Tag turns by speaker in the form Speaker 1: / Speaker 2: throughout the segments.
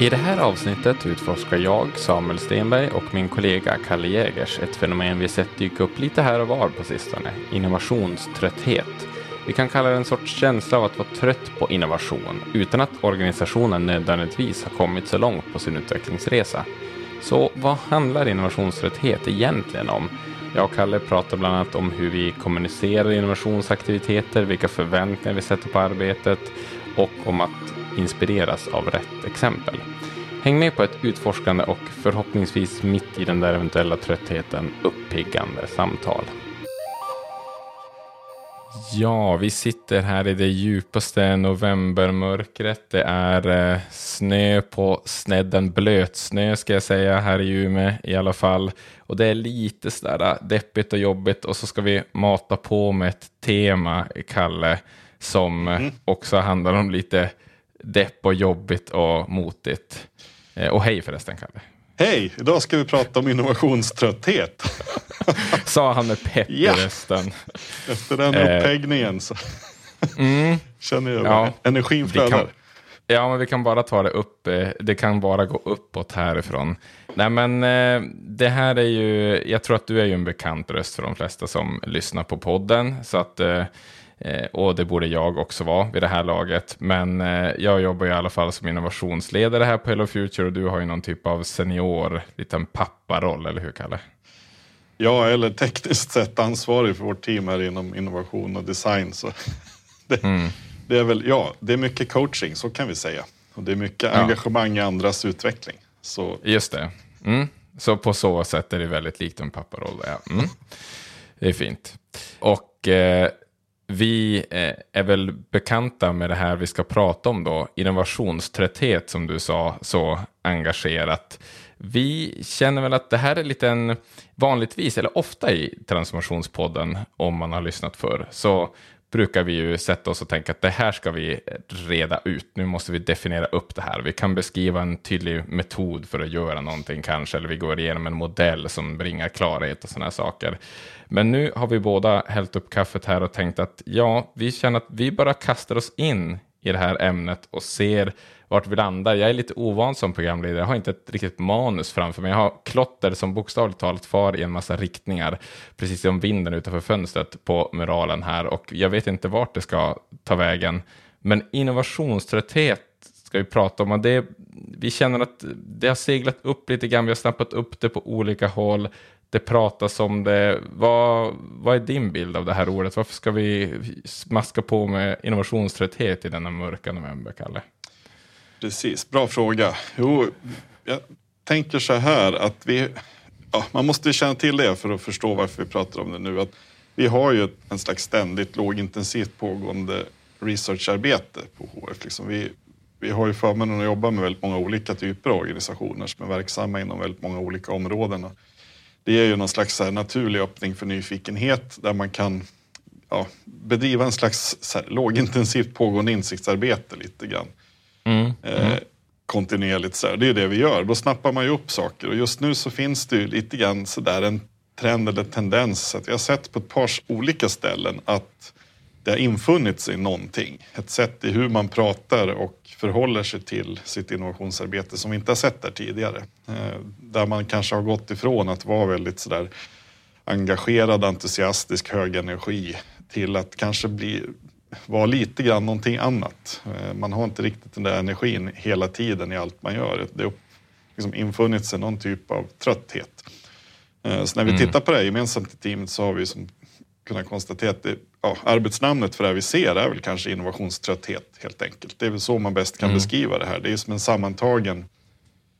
Speaker 1: I det här avsnittet utforskar jag, Samuel Stenberg och min kollega Kalle Jägers ett fenomen vi sett dyka upp lite här och var på sistone, innovationströtthet. Vi kan kalla det en sorts känsla av att vara trött på innovation utan att organisationen nödvändigtvis har kommit så långt på sin utvecklingsresa. Så vad handlar innovationströtthet egentligen om? Jag och Kalle pratar bland annat om hur vi kommunicerar innovationsaktiviteter, vilka förväntningar vi sätter på arbetet och om att inspireras av rätt exempel. Häng med på ett utforskande och förhoppningsvis mitt i den där eventuella tröttheten uppiggande samtal. Ja, vi sitter här i det djupaste novembermörkret. Det är eh, snö på snedden, blötsnö ska jag säga, här i Umeå i alla fall. Och det är lite sådär eh, deppigt och jobbigt och så ska vi mata på med ett tema, Kalle, som mm. också handlar om lite depp och jobbigt och motigt. Eh, och hej förresten, Kalle.
Speaker 2: Hej! Idag ska vi prata om innovationströtthet.
Speaker 1: Sa han med pepp i rösten.
Speaker 2: Efter den eh, uppeggningen så mm, känner jag ja, energin flödar.
Speaker 1: Ja, men vi kan bara ta det upp. Eh, det kan bara gå uppåt härifrån. Nej, men det här är ju, jag tror att du är ju en bekant röst för de flesta som lyssnar på podden. Så att och det borde jag också vara vid det här laget. Men eh, jag jobbar i alla fall som innovationsledare här på Hello Future och du har ju någon typ av senior, liten papparoll, eller hur Kalle?
Speaker 2: Ja, eller tekniskt sett ansvarig för vårt team här inom innovation och design. Så det, mm. det är väl, ja, det är mycket coaching, så kan vi säga. Och det är mycket ja. engagemang i andras utveckling. Så.
Speaker 1: Just det. Mm. Så på så sätt är det väldigt likt en papparoll. Ja. Mm. Det är fint. Och eh, vi eh, är väl bekanta med det här vi ska prata om då, innovationströtthet som du sa så engagerat. Vi känner väl att det här är lite en, vanligtvis, eller ofta i Transformationspodden, om man har lyssnat förr. så brukar vi ju sätta oss och tänka att det här ska vi reda ut. Nu måste vi definiera upp det här. Vi kan beskriva en tydlig metod för att göra någonting kanske, eller vi går igenom en modell som bringar klarhet och sådana saker. Men nu har vi båda hällt upp kaffet här och tänkt att ja, vi känner att vi bara kastar oss in i det här ämnet och ser vart vi landar. Jag är lite ovan som programledare, jag har inte ett riktigt manus framför mig. Jag har klotter som bokstavligt talat far i en massa riktningar, precis som vinden utanför fönstret på muralen här och jag vet inte vart det ska ta vägen. Men innovationströtthet ska vi prata om och det, vi känner att det har seglat upp lite grann, vi har snappat upp det på olika håll det pratas om det. Vad, vad är din bild av det här ordet? Varför ska vi smaska på med innovationströtthet i denna mörka november, Kalle?
Speaker 2: Precis, bra fråga. Jo, jag tänker så här att vi, ja, man måste känna till det för att förstå varför vi pratar om det nu. Att vi har ju en slags ständigt lågintensivt pågående researcharbete på HF. Liksom vi, vi har ju förmånen att jobba med väldigt många olika typer av organisationer som är verksamma inom väldigt många olika områden det ger ju någon slags naturlig öppning för nyfikenhet där man kan ja, bedriva en slags så här, lågintensivt pågående insiktsarbete lite grann. Mm. Eh, mm. kontinuerligt. Så här. Det är det vi gör. Då snappar man ju upp saker och just nu så finns det ju lite grann så där en trend eller tendens. Att jag har sett på ett par olika ställen att det har infunnit sig någonting. Ett sätt i hur man pratar och förhåller sig till sitt innovationsarbete som vi inte har sett där tidigare. Eh, där man kanske har gått ifrån att vara väldigt sådär engagerad, entusiastisk, hög energi till att kanske bli, vara lite grann någonting annat. Eh, man har inte riktigt den där energin hela tiden i allt man gör. Det har liksom infunnit sig någon typ av trötthet. Eh, så när vi mm. tittar på det här gemensamt i teamet så har vi som kunnat konstatera att det ja, arbetsnamnet för det vi ser är väl kanske innovationströtthet helt enkelt. Det är väl så man bäst kan mm. beskriva det här. Det är som en sammantagen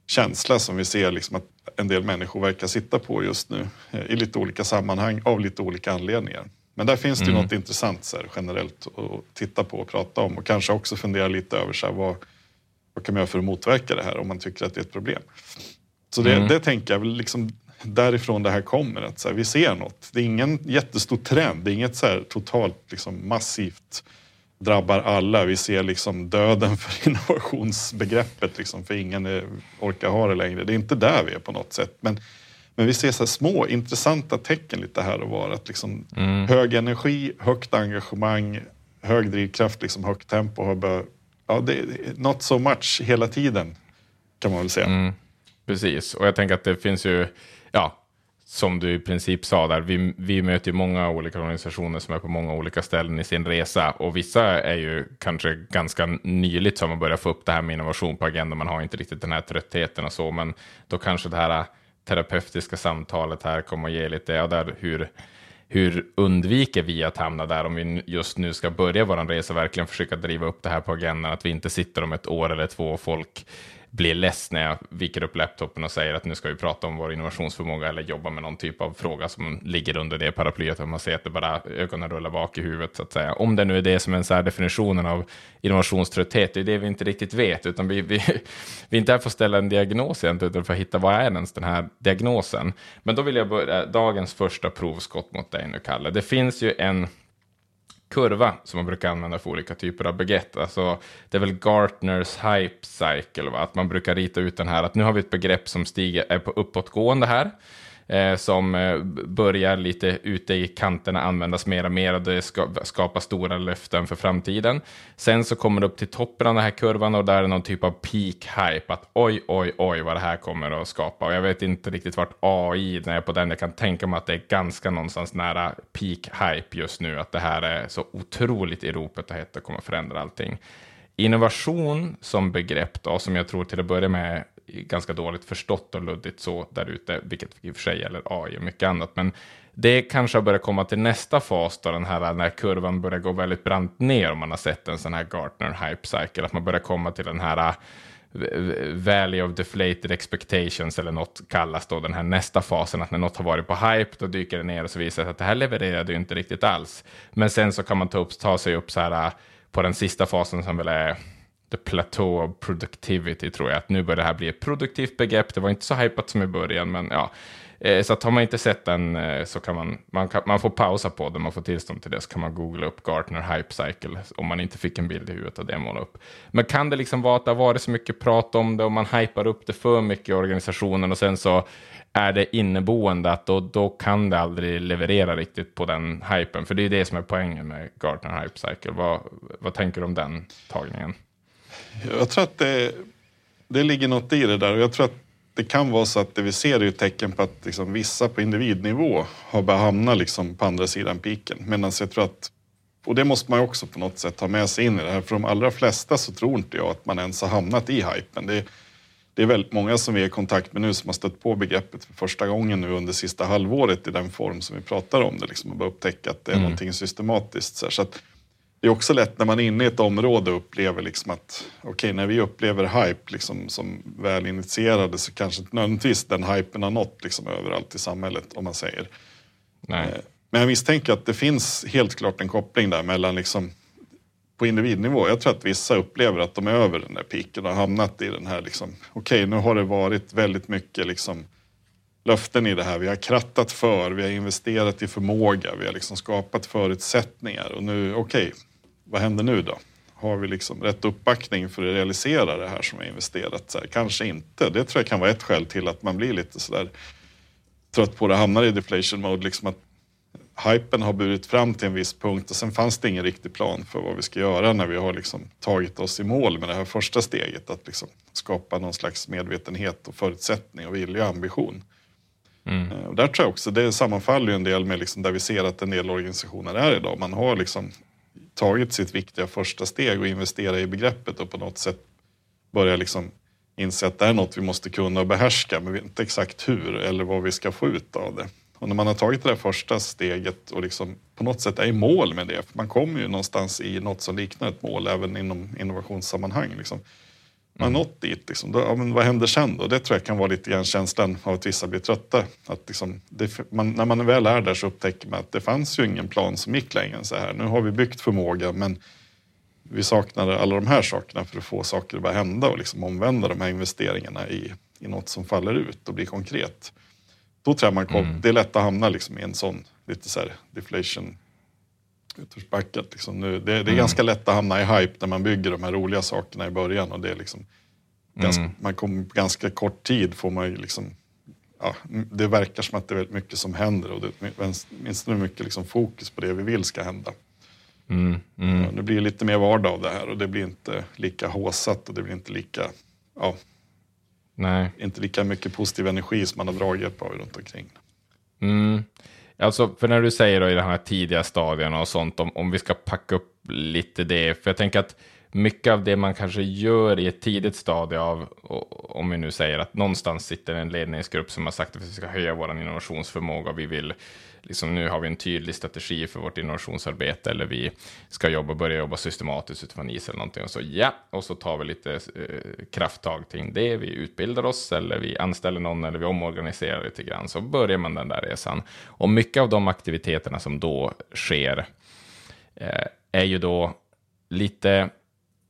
Speaker 2: känsla som vi ser liksom att en del människor verkar sitta på just nu eh, i lite olika sammanhang av lite olika anledningar. Men där finns det mm. något intressant så här, generellt att titta på och prata om och kanske också fundera lite över så här, vad, vad kan man göra för att motverka det här om man tycker att det är ett problem. Så det, mm. det tänker jag liksom därifrån det här kommer. Att så här, vi ser något. Det är ingen jättestor trend. Det är inget så här, totalt liksom, massivt drabbar alla. Vi ser liksom döden för innovationsbegreppet liksom, för ingen orkar ha det längre. Det är inte där vi är på något sätt. Men, men vi ser så små intressanta tecken lite här och var. Att liksom, mm. Hög energi, högt engagemang, hög drivkraft, liksom, högt tempo. Har bör, ja, det not so much hela tiden kan man väl säga.
Speaker 1: Mm, precis, och jag tänker att det finns ju, ja, som du i princip sa där, vi, vi möter ju många olika organisationer som är på många olika ställen i sin resa och vissa är ju kanske ganska nyligt som man börjar få upp det här med innovation på agendan. Man har inte riktigt den här tröttheten och så, men då kanske det här terapeutiska samtalet här kommer att ge lite, ja, där hur, hur undviker vi att hamna där om vi just nu ska börja vår resa, verkligen försöka driva upp det här på agendan, att vi inte sitter om ett år eller två och folk blir less när jag viker upp laptopen och säger att nu ska vi prata om vår innovationsförmåga eller jobba med någon typ av fråga som ligger under det paraplyet och man ser att det bara ögonen rullar bak i huvudet så att säga. Om det nu är det som är så här definitionen av innovationströtthet, det är det vi inte riktigt vet, utan vi, vi, vi är inte här för att ställa en diagnos egentligen, utan för att hitta vad är ens den här diagnosen. Men då vill jag börja, dagens första provskott mot dig nu, Kalle. Det finns ju en kurva som man brukar använda för olika typer av begrepp. Alltså, det är väl Gartners hype cycle, va? att man brukar rita ut den här, att nu har vi ett begrepp som stiger, är på uppåtgående här Eh, som eh, börjar lite ute i kanterna användas mer och mer och det ska, skapar stora löften för framtiden. Sen så kommer det upp till toppen av den här kurvan och där är någon typ av peak hype, att oj, oj, oj vad det här kommer att skapa. Och jag vet inte riktigt vart AI, när jag är på den, jag kan tänka mig att det är ganska någonstans nära peak hype just nu, att det här är så otroligt i ropet och hett och kommer förändra allting. Innovation som begrepp då, som jag tror till att börja med ganska dåligt förstått och luddigt så där ute, vilket i och för sig gäller AI och mycket annat. Men det kanske har börjat komma till nästa fas då, den här när kurvan börjar gå väldigt brant ner om man har sett en sån här Gartner hype cycle, att man börjar komma till den här value Valley of deflated expectations eller något kallas då den här nästa fasen, att när något har varit på hype då dyker det ner och så visar det sig att det här levererade ju inte riktigt alls. Men sen så kan man ta, upp, ta sig upp så här eh, på den sista fasen som väl är the plateau of productivity tror jag. Att nu börjar det här bli ett produktivt begrepp. Det var inte så hypat som i början, men ja. Eh, så att har man inte sett den eh, så kan man, man, kan, man får pausa på den, man får tillstånd till det, så kan man googla upp Gartner Hype Cycle om man inte fick en bild i huvudet av det måla upp. Men kan det liksom vara att det har varit så mycket prat om det och man hypar upp det för mycket i organisationen och sen så är det inneboende att då, då kan det aldrig leverera riktigt på den hypen. För det är det som är poängen med Gartner Hype Cycle. Vad, vad tänker du om den tagningen?
Speaker 2: Jag tror att det, det ligger något i det där och jag tror att det kan vara så att det vi ser är tecken på att liksom vissa på individnivå har börjat hamna liksom på andra sidan piken. Medan jag tror att, och det måste man också på något sätt ha med sig in i det här. För de allra flesta så tror inte jag att man ens har hamnat i hypen. Det, det är väldigt många som vi är i kontakt med nu som har stött på begreppet för första gången nu under sista halvåret i den form som vi pratar om det. Liksom, och börjat upptäcka att det är mm. någonting systematiskt. Så, att det är också lätt när man är inne i ett område och upplever liksom att okej, okay, när vi upplever hype liksom som välinitierade så kanske inte nödvändigtvis den hypen har nått liksom överallt i samhället om man säger. Nej. Eh, men jag misstänker att det finns helt klart en koppling där mellan liksom på individnivå. Jag tror att vissa upplever att de är över den där piken och har hamnat i den här liksom, okej, okay, nu har det varit väldigt mycket liksom löften i det här. Vi har krattat för, vi har investerat i förmåga, vi har liksom skapat förutsättningar och nu, okej, okay, vad händer nu då? Har vi liksom rätt uppbackning för att realisera det här som vi investerat? Så här, kanske inte. Det tror jag kan vara ett skäl till att man blir lite sådär trött på det, hamnar i deflation mode. Liksom att hypen har burit fram till en viss punkt och sen fanns det ingen riktig plan för vad vi ska göra när vi har liksom tagit oss i mål med det här första steget. Att liksom skapa någon slags medvetenhet och förutsättning och vilja och ambition. Mm. Och där tror jag också, det sammanfaller ju en del med liksom där vi ser att en del organisationer är idag. Man har liksom tagit sitt viktiga första steg och investera i begreppet och på något sätt börja liksom inse att det är något vi måste kunna och behärska men vi vet inte exakt hur eller vad vi ska få ut av det. Och när man har tagit det där första steget och liksom på något sätt är i mål med det, för man kommer ju någonstans i något som liknar ett mål även inom innovationssammanhang. Liksom man nått dit, liksom, då, ja, men vad händer sen då? Det tror jag kan vara lite grann känslan av att vissa blir trötta. Att liksom, det, man, när man väl är där så upptäcker man att det fanns ju ingen plan som gick längre än så här. Nu har vi byggt förmåga men vi saknade alla de här sakerna för att få saker att börja hända och liksom omvända de här investeringarna i, i något som faller ut och blir konkret. Då tror jag man kom, mm. det är lätt att hamna liksom i en sån lite så här deflation utförsbacken. Liksom nu. Det, det är mm. ganska lätt att hamna i hype när man bygger de här roliga sakerna i början. Och det är liksom ganska, mm. Man kommer på ganska kort tid får man liksom Ja, det verkar som att det är väldigt mycket som händer och det finns mycket liksom fokus på det vi vill ska hända. Mm, mm. Ja, nu blir det lite mer vardag av det här och det blir inte lika håsat och det blir inte lika... Ja,
Speaker 1: Nej.
Speaker 2: inte lika mycket positiv energi som man har draghjälp av runt omkring.
Speaker 1: Mm. Alltså, för när du säger då i de här tidiga stadierna och sånt, om, om vi ska packa upp lite det, för jag tänker att mycket av det man kanske gör i ett tidigt stadie av, om vi nu säger att någonstans sitter en ledningsgrupp som har sagt att vi ska höja vår innovationsförmåga och vi vill, liksom nu har vi en tydlig strategi för vårt innovationsarbete eller vi ska jobba, börja jobba systematiskt utifrån is eller någonting och så ja, och så tar vi lite eh, krafttag kring det, vi utbildar oss eller vi anställer någon eller vi omorganiserar lite grann, så börjar man den där resan. Och mycket av de aktiviteterna som då sker eh, är ju då lite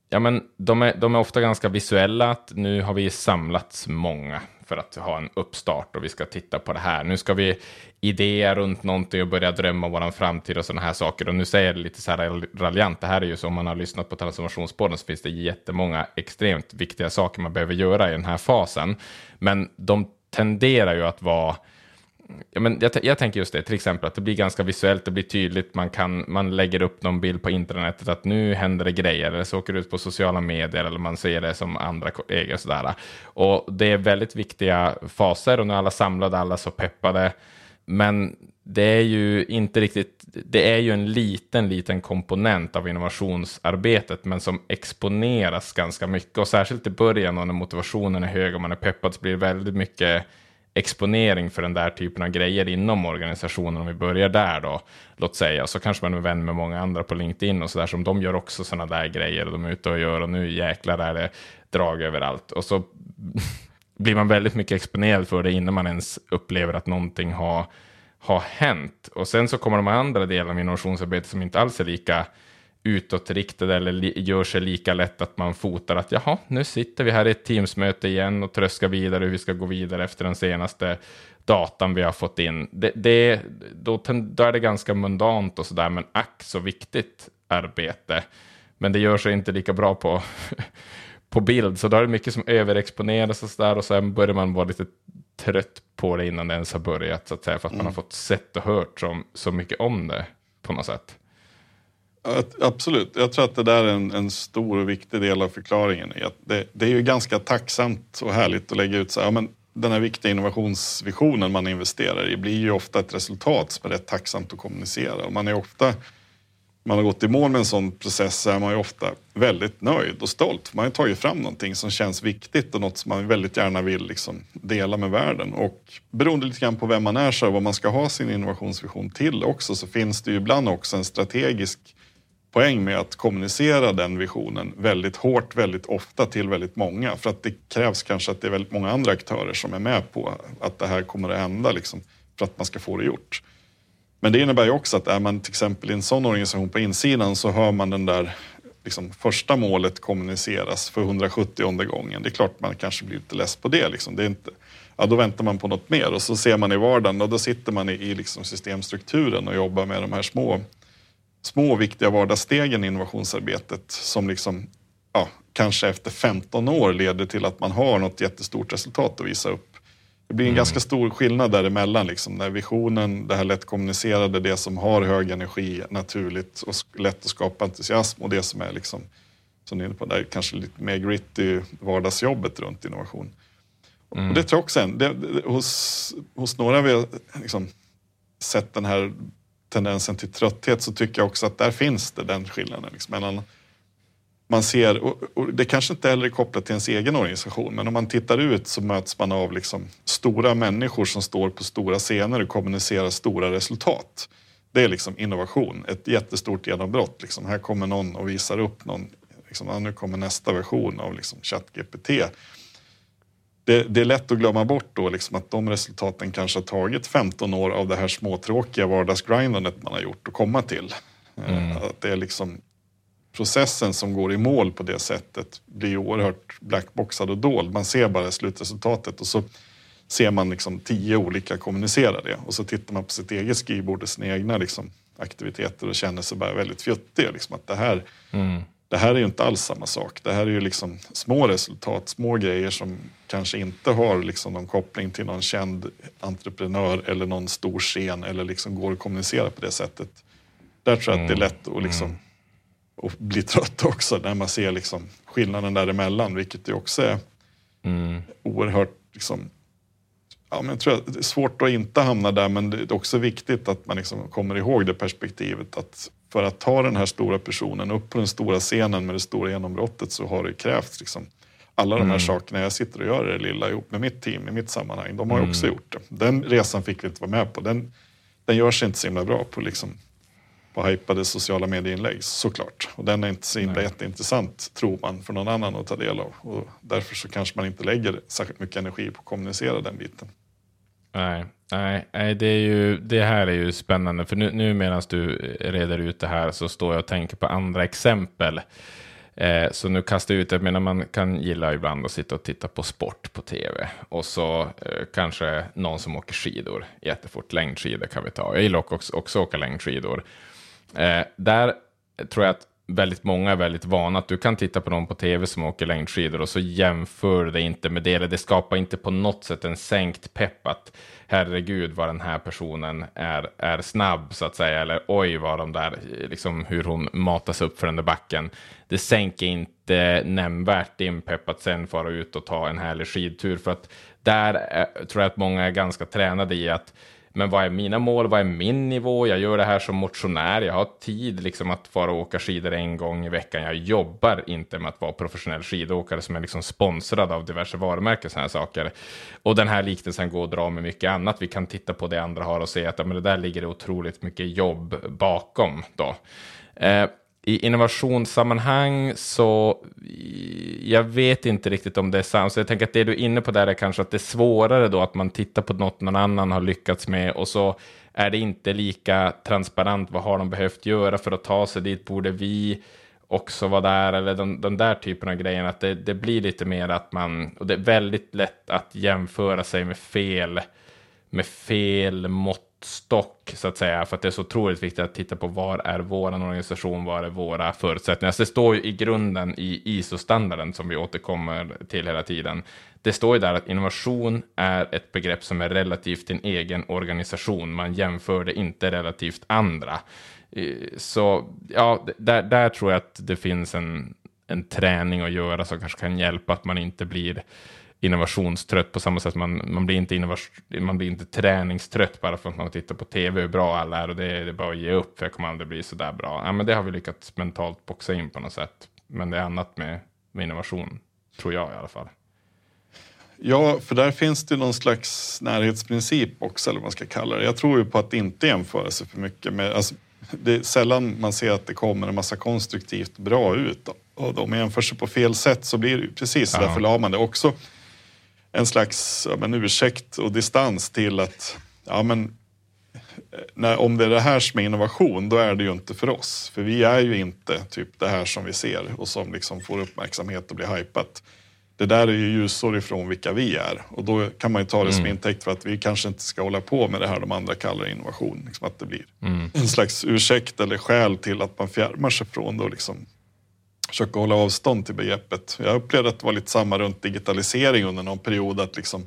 Speaker 1: Ja, men de är, de är ofta ganska visuella. Att nu har vi samlats många för att ha en uppstart och vi ska titta på det här. Nu ska vi idéer runt någonting och börja drömma om vår framtid och sådana här saker. Och nu säger jag det lite så här raljant. Det här är ju så om man har lyssnat på transformationspodden så finns det jättemånga extremt viktiga saker man behöver göra i den här fasen. Men de tenderar ju att vara ja, men jag, jag, tänker just det, till exempel att det blir ganska visuellt, det blir tydligt, man, kan, man lägger upp någon bild på internetet att nu händer det grejer, eller så åker det ut på sociala medier, eller man ser det som andra kollegor och sådär. Och det är väldigt viktiga faser och nu är alla samlade, alla så peppade. Men det är ju inte riktigt, det är ju en liten, liten komponent av innovationsarbetet, men som exponeras ganska mycket. Och särskilt i början, och när motivationen är hög och man är peppad, så blir det väldigt mycket exponering för den där typen av grejer inom organisationen, om vi börjar där då, låt säga, så kanske man är vän med många andra på LinkedIn och så där, som de gör också sådana där grejer och de är ute och gör och nu jäklar är det drag överallt. Och så blir man väldigt mycket exponerad för det innan man ens upplever att någonting har, har hänt. Och sen så kommer de andra delarna av innovationsarbetet som inte alls är lika utåtriktade eller gör sig lika lätt att man fotar att jaha, nu sitter vi här i ett Teamsmöte igen och tröskar vidare hur vi ska gå vidare efter den senaste datan vi har fått in. Det, det, då, då är det ganska mundant och sådär, men ack så viktigt arbete. Men det gör sig inte lika bra på, på bild, så då är det mycket som överexponeras och sådär och sen börjar man vara lite trött på det innan det ens har börjat, så att säga, för att mm. man har fått sett och hört så, så mycket om det på något sätt.
Speaker 2: Absolut. Jag tror att det där är en, en stor och viktig del av förklaringen. Det, det, är ju ganska tacksamt och härligt att lägga ut så här, ja, men den här viktiga innovationsvisionen man investerar i blir ju ofta ett resultat som är rätt tacksamt att kommunicera. Och man är ofta, man har gått i mål med en sån process så är man ju ofta väldigt nöjd och stolt. Man har tagit fram någonting som känns viktigt och något som man väldigt gärna vill liksom dela med världen. Och beroende lite grann på vem man är så vad man ska ha sin innovationsvision till också så finns det ju ibland också en strategisk poäng med att kommunicera den visionen väldigt hårt, väldigt ofta till väldigt många. För att det krävs kanske att det är väldigt många andra aktörer som är med på att det här kommer att hända liksom, för att man ska få det gjort. Men det innebär ju också att är man till exempel i en sån organisation på insidan så hör man den där liksom, första målet kommuniceras för 170 gången. Det är klart man kanske blir lite less på det. Liksom. det är inte, ja, då väntar man på något mer och så ser man i vardagen och då sitter man i, i liksom systemstrukturen och jobbar med de här små små viktiga vardagsstegen i innovationsarbetet som liksom, ja, kanske efter 15 år leder till att man har något jättestort resultat att visa upp. Det blir en mm. ganska stor skillnad däremellan. Liksom, när visionen, det här lätt kommunicerade, det som har hög energi naturligt och lätt att skapa entusiasm och det som är liksom, som ni är inne på, där kanske lite mer gritty vardagsjobbet runt innovation. Mm. Och det tror jag också, det, det, hos, hos några vi har liksom sett den här tendensen till trötthet så tycker jag också att där finns det den skillnaden. Liksom, mellan, man ser, och det kanske inte heller är kopplat till ens egen organisation, men om man tittar ut så möts man av liksom stora människor som står på stora scener och kommunicerar stora resultat. Det är liksom innovation, ett jättestort genombrott. Liksom. Här kommer någon och visar upp någon, liksom, ja, nu kommer nästa version av liksom, ChatGPT det, det, är lätt att glömma bort då liksom att de resultaten kanske har tagit 15 år av det här småtråkiga vardagsgrindandet man har gjort att komma till. Eh, mm. Att det är liksom processen som går i mål på det sättet blir oerhört blackboxad och dold. Man ser bara slutresultatet och så ser man liksom tio olika kommunicera det och så tittar man på sitt eget skrivbord och sina egna liksom aktiviteter och känner sig bara väldigt fjuttig. Liksom att det här mm det här är ju inte alls samma sak. Det här är ju liksom små resultat, små grejer som kanske inte har liksom någon koppling till någon känd entreprenör eller någon stor scen eller liksom går att kommunicera på det sättet. Där tror jag att det är mm. lätt att, liksom, mm. att bli trött också när man ser liksom skillnaden däremellan, vilket det också är mm. oerhört liksom, ja, men jag tror att det är svårt att inte hamna där, men det är också viktigt att man liksom kommer ihåg det perspektivet att för att ta den här stora personen upp på den stora scenen med det stora genombrottet så har det krävts liksom, alla de här mm. sakerna jag sitter och gör det lilla ihop med mitt team i mitt sammanhang. De har mm. också gjort det. Den resan fick vi inte vara med på. Den, den görs inte så himla bra på, liksom, på hypade sociala medieinlägg såklart. Och den är inte så himla jätteintressant tror man för någon annan att ta del av. Och därför så kanske man inte lägger särskilt mycket energi på att kommunicera den biten.
Speaker 1: Nej, nej, nej det, är ju, det här är ju spännande. För nu, nu medan du reder ut det här så står jag och tänker på andra exempel. Eh, så nu kastar jag ut, jag menar man kan gilla ibland att sitta och titta på sport på tv. Och så eh, kanske någon som åker skidor jättefort, längdskidor kan vi ta. Jag gillar också, också åka längdskidor. Eh, där tror jag att väldigt många är väldigt vana att du kan titta på någon på tv som åker längdskidor och så jämför det inte med det. Det skapar inte på något sätt en sänkt pepp att herregud vad den här personen är, är snabb så att säga. Eller oj vad de där, liksom hur hon matas upp för den där backen. Det sänker inte nämnvärt din pepp att sen fara ut och ta en härlig skidtur. För att där är, tror jag att många är ganska tränade i att men vad är mina mål? Vad är min nivå? Jag gör det här som motionär. Jag har tid liksom att bara åka skidor en gång i veckan. Jag jobbar inte med att vara professionell skidåkare som är liksom sponsrad av diverse varumärken. Såna här saker. Och den här liknelsen går att dra med mycket annat. Vi kan titta på det andra har och se att men det där ligger det otroligt mycket jobb bakom. Då. Eh, i innovationssammanhang så jag vet inte riktigt om det är sant. Så jag tänker att det du är inne på där är kanske att det är svårare då att man tittar på något någon annan har lyckats med och så är det inte lika transparent. Vad har de behövt göra för att ta sig dit? Borde vi också vara där? Eller den, den där typen av grejer. Att det, det blir lite mer att man, och det är väldigt lätt att jämföra sig med fel, med fel mått stock så att säga, för att det är så otroligt viktigt att titta på var är våran organisation, var är våra förutsättningar. Så det står ju i grunden i ISO-standarden som vi återkommer till hela tiden. Det står ju där att innovation är ett begrepp som är relativt din egen organisation. Man jämför det inte relativt andra. Eh, så ja, där, där tror jag att det finns en, en träning att göra som kanske kan hjälpa att man inte blir innovationstrött på samma sätt. Man, man, blir inte man blir inte träningstrött bara för att man tittar på tv hur bra alla är och det, det är bara att ge upp för jag kommer aldrig bli så där bra. Ja, men det har vi lyckats mentalt boxa in på något sätt. Men det är annat med, med innovation, tror jag i alla fall.
Speaker 2: Ja, för där finns det någon slags närhetsprincip också, eller vad man ska kalla det. Jag tror ju på att inte jämföra sig för mycket med... Alltså, det är sällan man ser att det kommer en massa konstruktivt bra ut. Och om man jämför sig på fel sätt så blir det precis så där förlamande. Också en slags ja, men, ursäkt och distans till att ja, men, när, om det är det här som är innovation, då är det ju inte för oss. För vi är ju inte typ det här som vi ser och som liksom får uppmärksamhet och blir hypat. Det där är ju ljusår ifrån vilka vi är och då kan man ju ta det som mm. intäkt för att vi kanske inte ska hålla på med det här de andra kallar innovation. Liksom att det blir mm. en slags ursäkt eller skäl till att man fjärmar sig från det och liksom försöka hålla avstånd till begreppet. Jag upplevde att det var lite samma runt digitalisering under någon period. att liksom,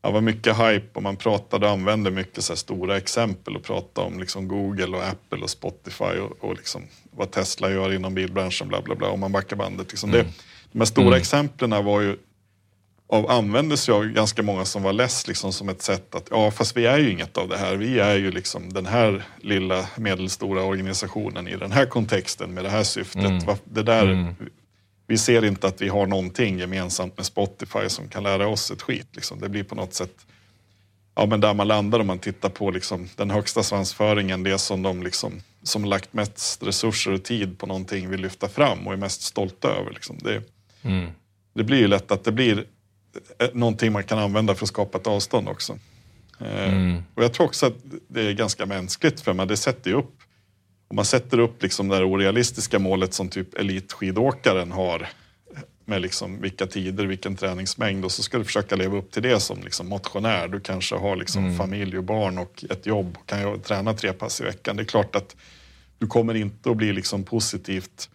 Speaker 2: det var mycket hype och man pratade och använde mycket så stora exempel och pratade om liksom Google och Apple och Spotify och, och liksom vad Tesla gör inom bilbranschen. Bla, bla, bla, om man backar bandet. Liksom mm. det, de här stora mm. exemplen var ju av användes ju av ganska många som var less liksom som ett sätt att, ja fast vi är ju inget av det här. Vi är ju liksom den här lilla medelstora organisationen i den här kontexten med det här syftet. Mm. Det där, mm. Vi ser inte att vi har någonting gemensamt med Spotify som kan lära oss ett skit. Liksom. Det blir på något sätt ja, men där man landar om man tittar på liksom, den högsta svansföringen, det som de liksom, som lagt mest resurser och tid på någonting vill lyfta fram och är mest stolta över. Liksom. Det, mm. det blir ju lätt att det blir någonting man kan använda för att skapa ett avstånd också. Eh, mm. Och jag tror också att det är ganska mänskligt för man det sätter ju upp om man sätter upp liksom det orealistiska målet som typ elitskidåkaren har med liksom vilka tider, vilken träningsmängd och så ska du försöka leva upp till det som liksom motionär. Du kanske har liksom mm. familj och barn och ett jobb och kan träna tre pass i veckan. Det är klart att du kommer inte att bli liksom positivt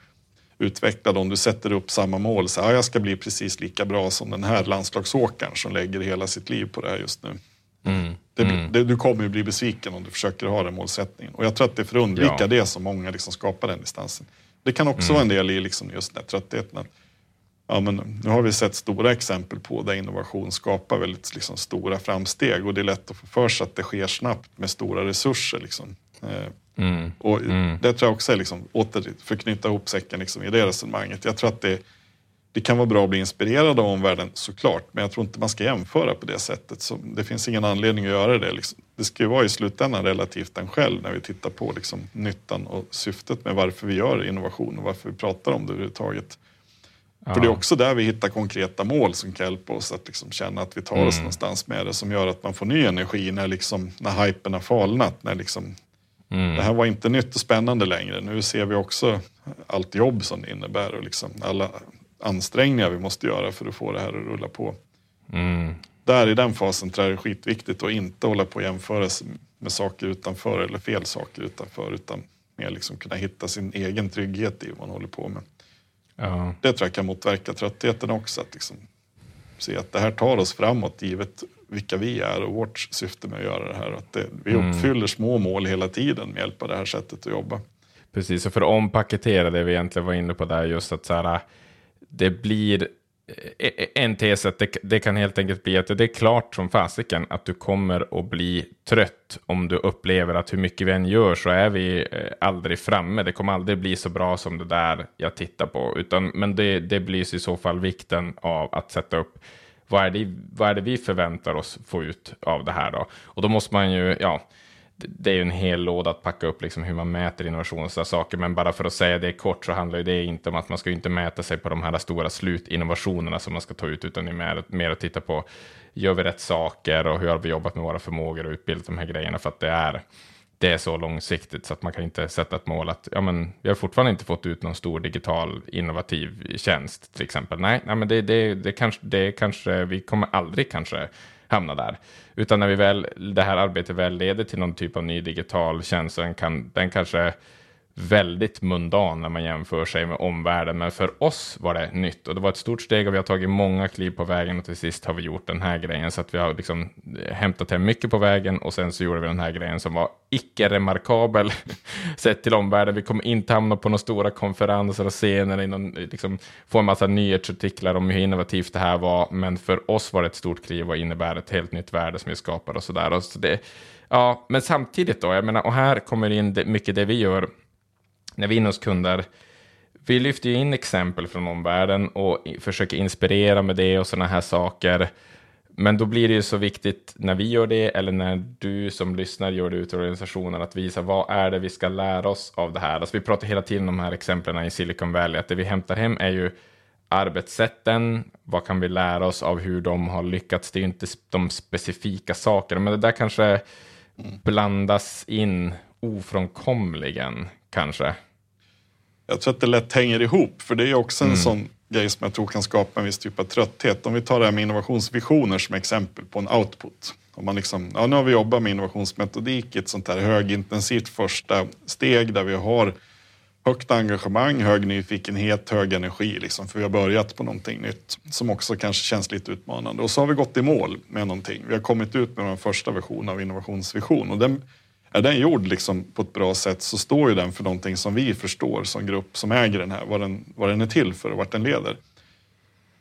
Speaker 2: utvecklad om du sätter upp samma mål. Så här, jag ska bli precis lika bra som den här landslagsåkaren som lägger hela sitt liv på det här just nu. Mm. Det, mm. Det, du kommer ju bli besviken om du försöker ha den målsättningen. Och jag tror att det är för att undvika ja. det som många liksom skapar den distansen. Det kan också mm. vara en del i liksom just den här tröttheten. ja, men nu har vi sett stora exempel på där innovation skapar väldigt liksom, stora framsteg och det är lätt att få för sig att det sker snabbt med stora resurser. Liksom. Mm. Och mm. Det tror jag också är, liksom, åter för att knyta ihop säcken liksom, i det resonemanget. Jag tror att det, det kan vara bra att bli inspirerad av omvärlden såklart, men jag tror inte man ska jämföra på det sättet. Så det finns ingen anledning att göra det. Liksom. Det ska ju vara i slutändan relativt en själv när vi tittar på liksom, nyttan och syftet med varför vi gör innovation och varför vi pratar om det överhuvudtaget. Ja. För det är också där vi hittar konkreta mål som kan hjälpa oss att liksom känna att vi tar mm. oss någonstans med det. Som gör att man får ny energi när, liksom, när hypen har falnat. När liksom, mm. Det här var inte nytt och spännande längre. Nu ser vi också allt jobb som det innebär och liksom alla ansträngningar vi måste göra för att få det här att rulla på. Mm. Där i den fasen tror jag det är skitviktigt att inte hålla på och jämföra sig med saker utanför eller fel saker utanför utan mer liksom kunna hitta sin egen trygghet i vad man håller på med. Ja. Det tror jag kan motverka tröttheten också. Att liksom se att det här tar oss framåt givet vilka vi är och vårt syfte med att göra det här. Att det, vi mm. uppfyller små mål hela tiden med hjälp av det här sättet att jobba.
Speaker 1: Precis, och för att ompaketera det vi egentligen var inne på där, just att så här, det blir Eh, eh, en tes att det, det, kan helt enkelt bli att det är klart som fasiken att du kommer att bli trött om du upplever att hur mycket vi än gör så är vi eh, aldrig framme. Det kommer aldrig bli så bra som det där jag tittar på. Utan, men det, det blir i så fall vikten av att sätta upp vad är, det, vad är det vi förväntar oss få ut av det här då? Och då måste man ju, ja, det är ju en hel låda att packa upp liksom hur man mäter innovation och sådana saker. Men bara för att säga det kort så handlar det inte om att man ska inte mäta sig på de här stora slutinnovationerna som man ska ta ut, utan det är mer, mer att titta på gör vi rätt saker och hur har vi jobbat med våra förmågor och utbildat de här grejerna för att det är det är så långsiktigt så att man kan inte sätta ett mål att ja, men vi har fortfarande inte fått ut någon stor digital innovativ tjänst till exempel. Nej, nej men det, det, det, kanske, det kanske, vi kommer aldrig kanske hamna där. Utan när vi väl, det här arbetet väl leder till någon typ av ny digital tjänst, den, kan, den kanske väldigt mundan när man jämför sig med omvärlden. Men för oss var det nytt och det var ett stort steg och vi har tagit många kliv på vägen och till sist har vi gjort den här grejen. Så att vi har liksom eh, hämtat hem mycket på vägen och sen så gjorde vi den här grejen som var icke remarkabel sett till omvärlden. Vi kommer inte hamna på några stora konferenser och scener, någon, eh, liksom, få en massa nyhetsartiklar om hur innovativt det här var. Men för oss var det ett stort kliv och innebär ett helt nytt värde som vi skapar och sådär. Så det, ja, men samtidigt då, jag menar, och här kommer in det, mycket det vi gör när vi är inne hos kunder, vi lyfter ju in exempel från omvärlden och försöker inspirera med det och sådana här saker. Men då blir det ju så viktigt när vi gör det eller när du som lyssnar gör det ute i organisationen att visa vad är det vi ska lära oss av det här. Alltså vi pratar hela tiden om de här exemplen i Silicon Valley, att det vi hämtar hem är ju arbetssätten, vad kan vi lära oss av hur de har lyckats? Det är ju inte de specifika sakerna, men det där kanske blandas in ofrånkomligen kanske.
Speaker 2: Jag tror att det lätt hänger ihop, för det är också en mm. sån grej som jag tror kan skapa en viss typ av trötthet. Om vi tar det här med innovationsvisioner som exempel på en output. Om man liksom, ja, nu har vi jobbat med innovationsmetodik i ett sånt här högintensivt första steg där vi har högt engagemang, hög nyfikenhet, hög energi. Liksom, för vi har börjat på någonting nytt som också kanske känns lite utmanande. Och så har vi gått i mål med någonting. Vi har kommit ut med vår första version av innovationsvision. Och den är den gjord liksom på ett bra sätt så står ju den för någonting som vi förstår som grupp som äger den här, vad den, vad den är till för och vart den leder.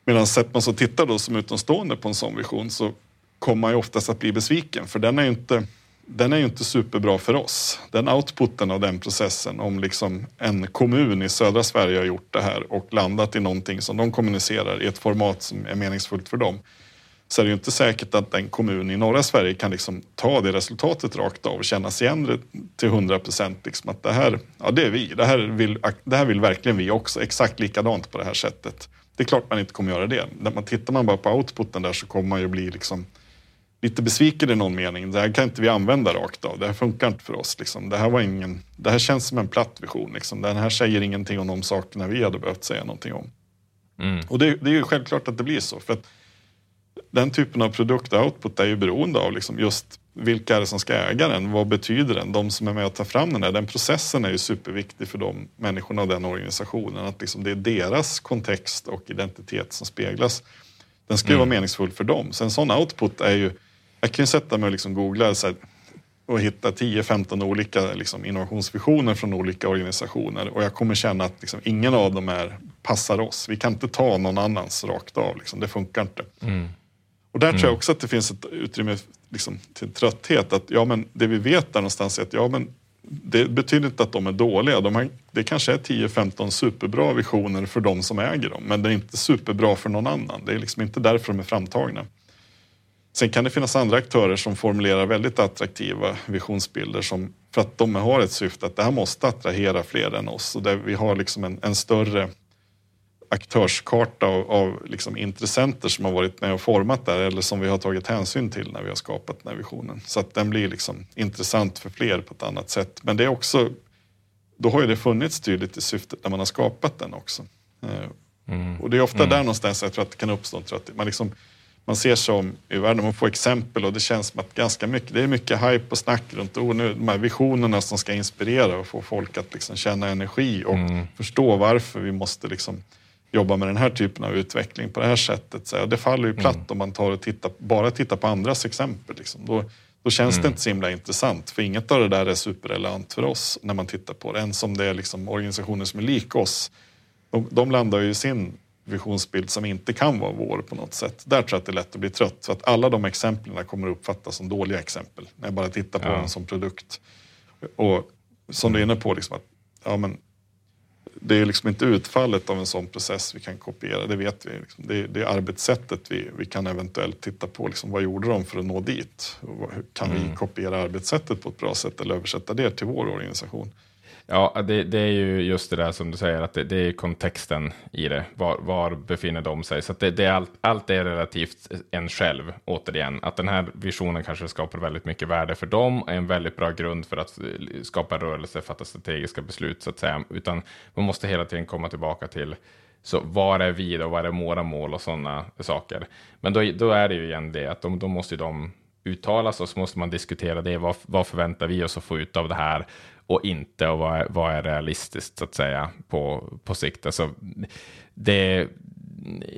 Speaker 2: Medan sätter man så tittar då som utomstående på en sån vision så kommer man ju oftast att bli besviken för den är ju inte, den är ju inte superbra för oss. Den outputen av den processen om liksom en kommun i södra Sverige har gjort det här och landat i någonting som de kommunicerar i ett format som är meningsfullt för dem så är det ju inte säkert att en kommun i norra Sverige kan liksom ta det resultatet rakt av och känna sig igen till hundra procent. Liksom att det här, ja det är vi, det här, vill, det här vill verkligen vi också, exakt likadant på det här sättet. Det är klart man inte kommer göra det. När man tittar man bara på outputen där så kommer man ju bli liksom lite besviken i någon mening. Det här kan inte vi använda rakt av. Det här funkar inte för oss. Liksom. Det, här var ingen, det här känns som en platt vision. Liksom. Den här säger ingenting om de sakerna vi hade behövt säga någonting om. Mm. Och det, det, är ju självklart att det blir så. För att den typen av produktoutput är ju beroende av liksom just vilka är det som ska äga den? Vad betyder den? De som är med och tar fram den här, den processen är ju superviktig för de människorna och den organisationen. Att liksom det är deras kontext och identitet som speglas. Den ska ju mm. vara meningsfull för dem. Så en sån output är ju, jag kan ju sätta mig och liksom googla så här, och hitta 10-15 olika liksom, innovationsvisioner från olika organisationer och jag kommer känna att liksom, ingen av dem är, passar oss. Vi kan inte ta någon annans rakt av, liksom. det funkar inte. Mm. Och där mm. tror jag också att det finns ett utrymme liksom, till trötthet. Att ja, men det vi vet där någonstans är att ja, men det betyder inte att de är dåliga. De har, det kanske är 10-15 superbra visioner för de som äger dem, men det är inte superbra för någon annan. Det är liksom inte därför de är framtagna. Sen kan det finnas andra aktörer som formulerar väldigt attraktiva visionsbilder som, för att de har ett syfte att det här måste attrahera fler än oss. Och där vi har liksom en, en större aktörskarta av, av liksom intressenter som har varit med och format där eller som vi har tagit hänsyn till när vi har skapat den här visionen. Så att den blir liksom intressant för fler på ett annat sätt. Men det är också, då har ju det funnits tydligt i syftet när man har skapat den också. Eh, mm. Och det är ofta mm. där någonstans jag tror att det kan uppstå en trötthet. Man, liksom, man ser som i världen, man får exempel och det känns som att ganska mycket, det är mycket hype och snack runt oh, nu, de här visionerna som ska inspirera och få folk att liksom känna energi och mm. förstå varför vi måste liksom jobba med den här typen av utveckling på det här sättet. Så det faller ju platt mm. om man tar och tittar, bara tittar på andras exempel. Liksom. Då, då känns mm. det inte så himla intressant. För inget av det där är superrelevant för oss när man tittar på det. Ens om det är liksom organisationer som är lika oss. De, de landar ju i sin visionsbild som inte kan vara vår på något sätt. Där tror jag att det är lätt att bli trött. För att alla de exemplen kommer att uppfattas som dåliga exempel. När jag bara tittar på ja. den som produkt. Och som du är inne på, liksom att ja, men det är liksom inte utfallet av en sån process vi kan kopiera, det vet vi. Liksom. Det, är, det är arbetssättet vi, vi kan eventuellt titta på. Liksom, vad gjorde de för att nå dit? Kan mm. vi kopiera arbetssättet på ett bra sätt eller översätta det till vår organisation?
Speaker 1: Ja, det, det, är ju just det där som du säger, att det, det är kontexten i det. Var, var befinner de sig? Så det, det, är allt, allt är relativt en själv, återigen. Att den här visionen kanske skapar väldigt mycket värde för dem, är en väldigt bra grund för att skapa rörelse, fatta strategiska beslut, så att säga. Utan man måste hela tiden komma tillbaka till så var är vi då, vad är våra mål och sådana saker. Men då, då är det ju igen det att de, då måste de uttalas och så måste man diskutera det. Vad, vad förväntar vi oss att få ut av det här? Och inte och vad är, vad är realistiskt så att säga på, på sikt. Alltså, det,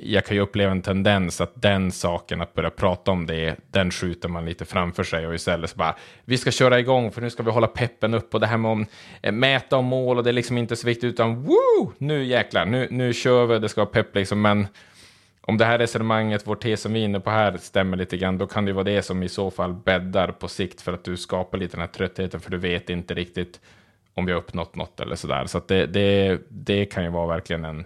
Speaker 1: jag kan ju uppleva en tendens att den saken, att börja prata om det, den skjuter man lite framför sig och istället så bara, vi ska köra igång för nu ska vi hålla peppen upp och det här med att eh, mäta och mål och det är liksom inte så viktigt utan woo, nu jäklar, nu, nu kör vi, det ska vara pepp liksom, men om det här resonemanget, vår tes som vi är inne på här, stämmer lite grann, då kan det vara det som i så fall bäddar på sikt för att du skapar lite den här tröttheten, för du vet inte riktigt om vi har uppnått något eller sådär. Så att det, det, det kan ju vara verkligen en,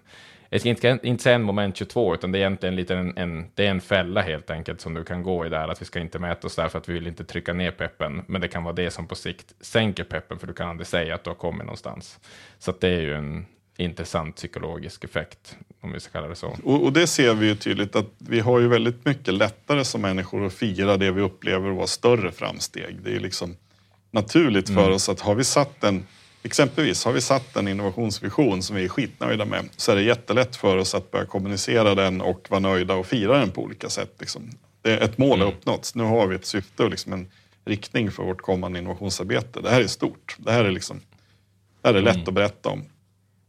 Speaker 1: jag ska inte, inte säga en moment 22, utan det är egentligen lite en, en, det är en fälla helt enkelt som du kan gå i där, att vi ska inte mäta oss där för att vi vill inte trycka ner peppen, men det kan vara det som på sikt sänker peppen, för du kan aldrig säga att du har kommit någonstans. Så att det är ju en, intressant psykologisk effekt, om vi ska kalla det så.
Speaker 2: Och, och, det ser vi ju tydligt att vi har ju väldigt mycket lättare som människor att fira det vi upplever vara större framsteg. Det är liksom naturligt för mm. oss att har vi satt en Exempelvis har vi satt en innovationsvision som vi är skitnöjda med så är det jättelätt för oss att börja kommunicera den och vara nöjda och fira den på olika sätt. Liksom. Det är ett mål mm. uppnåtts. Nu har vi ett syfte och liksom en riktning för vårt kommande innovationsarbete. Det här är stort. Det här är, liksom, det här är lätt mm. att berätta om.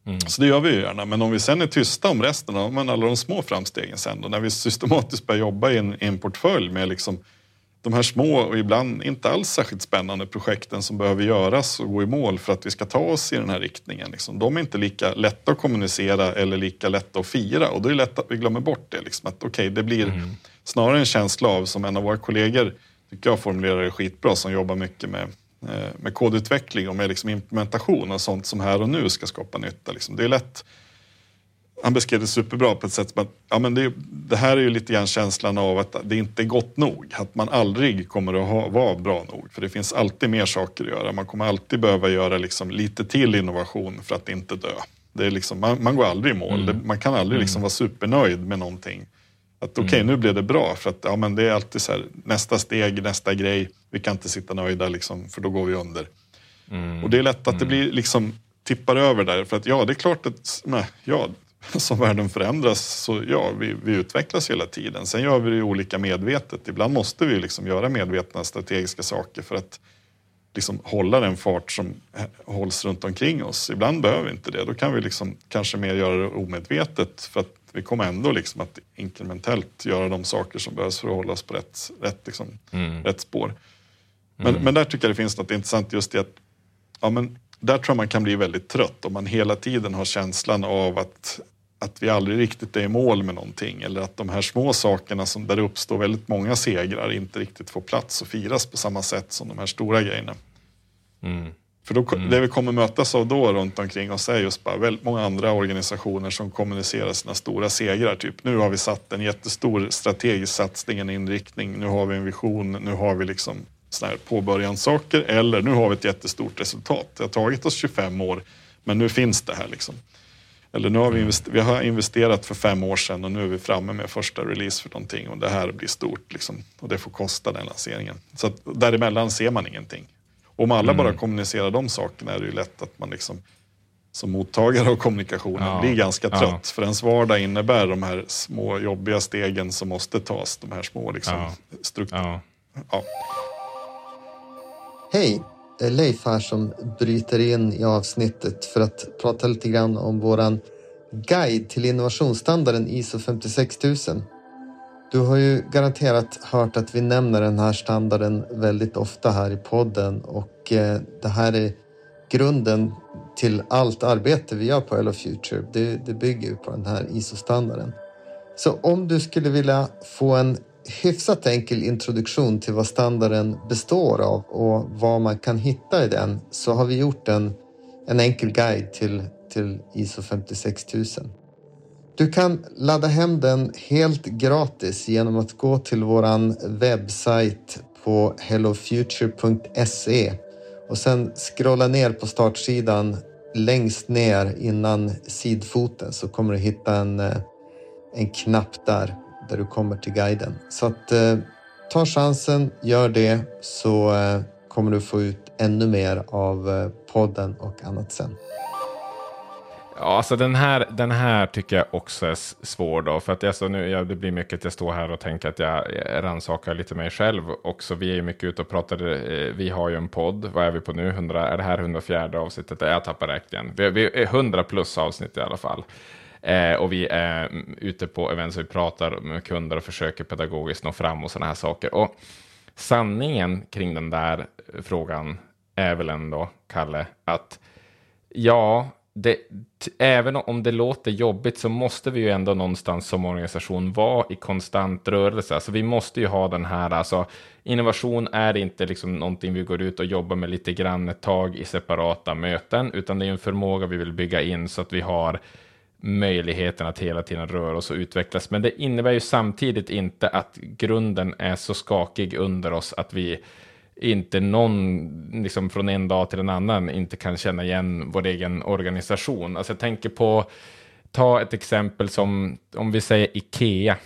Speaker 2: Mm. Så det gör vi ju gärna. Men om vi sen är tysta om resten, av alla de små framstegen sen då, när vi systematiskt börjar jobba i en, i en portfölj med liksom de här små och ibland inte alls särskilt spännande projekten som behöver göras och gå i mål för att vi ska ta oss i den här riktningen. Liksom. De är inte lika lätta att kommunicera eller lika lätta att fira och då är det lätt att vi glömmer bort det. Liksom. Att, okay, det blir mm. snarare en känsla av, som en av våra kollegor tycker jag formulerar det skitbra, som jobbar mycket med med kodutveckling och med liksom implementation av sånt som här och nu ska skapa nytta. Liksom. Det är lätt han beskrev det superbra på ett sätt som att ja, men det, det, här är ju lite grann känslan av att det inte är gott nog. Att man aldrig kommer att ha, vara bra nog. För det finns alltid mer saker att göra. Man kommer alltid behöva göra liksom lite till innovation för att inte dö. Det är liksom, man, man går aldrig i mål. Mm. Man kan aldrig liksom mm. vara supernöjd med någonting. Att okej, okay, mm. nu blev det bra för att ja, men det är alltid så här, nästa steg, nästa grej. Vi kan inte sitta nöjda liksom, för då går vi under. Mm. Och det är lätt att mm. det blir liksom tippar över där. För att ja, det är klart att nej, ja, som världen förändras så ja, vi, vi utvecklas hela tiden. Sen gör vi det olika medvetet. Ibland måste vi liksom göra medvetna strategiska saker för att liksom hålla den fart som hålls runt omkring oss. Ibland behöver vi inte det. Då kan vi liksom kanske mer göra det omedvetet för att vi kommer ändå liksom att inkrementellt göra de saker som behövs för att hålla oss på rätt, rätt, liksom, mm. rätt spår. Men, men där tycker jag det finns något intressant just i att ja, men där tror jag man kan bli väldigt trött om man hela tiden har känslan av att, att vi aldrig riktigt är i mål med någonting. Eller att de här små sakerna som, där det uppstår väldigt många segrar inte riktigt får plats och firas på samma sätt som de här stora grejerna.
Speaker 1: Mm.
Speaker 2: För då, det vi kommer mötas av då runt omkring oss är just bara väldigt många andra organisationer som kommunicerar sina stora segrar. Typ nu har vi satt en jättestor strategisk satsning, en inriktning, nu har vi en vision, nu har vi liksom såna här eller nu har vi ett jättestort resultat. Det har tagit oss 25 år men nu finns det här liksom. Eller nu har vi, investerat, vi har investerat för fem år sedan och nu är vi framme med första release för någonting och det här blir stort liksom. Och det får kosta den lanseringen. Så att däremellan ser man ingenting. Om alla bara kommunicerar de sakerna är det ju lätt att man liksom som mottagare av kommunikationen
Speaker 1: Ja.
Speaker 2: blir ganska
Speaker 1: Ja.
Speaker 2: trött. För ens vardag innebär de här små jobbiga stegen som måste tas. De här små liksom,
Speaker 1: Ja.
Speaker 2: struktur...
Speaker 1: Ja.
Speaker 2: Ja.
Speaker 3: Hej! Det är Leif här som bryter in i avsnittet för att prata lite grann om våran guide till innovationsstandarden ISO 56000. Du har ju garanterat hört att vi nämner den här standarden väldigt ofta här i podden och eh, det här är grunden till allt arbete vi gör på Hello Future. Det, det bygger ju på den här ISO-standarden. Så om du skulle vilja få en hyfsat enkel introduktion till vad standarden består av och vad man kan hitta i den så har vi gjort en, en enkel guide till, till ISO 56000. Du kan ladda hem den helt gratis genom att gå till våran webbsajt på hellofuture.se och sen scrolla ner på startsidan längst ner innan sidfoten så kommer du hitta en, eh, en knapp där, där du kommer till guiden. Så att eh, ta chansen, gör det så eh, kommer du få ut ännu mer av eh, podden och annat sen.
Speaker 1: Ja, alltså den här, den här tycker jag också är svår då, för att alltså nu, ja, det blir mycket att jag står här och tänker att jag rannsakar lite mig själv också. Vi är ju mycket ute och pratar, eh, vi har ju en podd, vad är vi på nu? 100, är det här 104 avsnittet? Jag tappar räkningen. Vi, vi är 100 plus avsnitt i alla fall. Eh, och vi är mm, ute på event så vi pratar med kunder och försöker pedagogiskt nå fram och sådana här saker. Och sanningen kring den där frågan är väl ändå, Kalle, att ja, det, t- även om det låter jobbigt så måste vi ju ändå någonstans som organisation vara i konstant rörelse. Alltså vi måste ju ha den här, alltså innovation är inte liksom någonting vi går ut och jobbar med lite grann ett tag i separata möten, utan det är en förmåga vi vill bygga in så att vi har möjligheten att hela tiden röra oss och utvecklas. Men det innebär ju samtidigt inte att grunden är så skakig under oss att vi inte någon, liksom från en dag till en annan, inte kan känna igen vår egen organisation. Alltså jag tänker på, ta ett exempel som, om vi säger Ikea.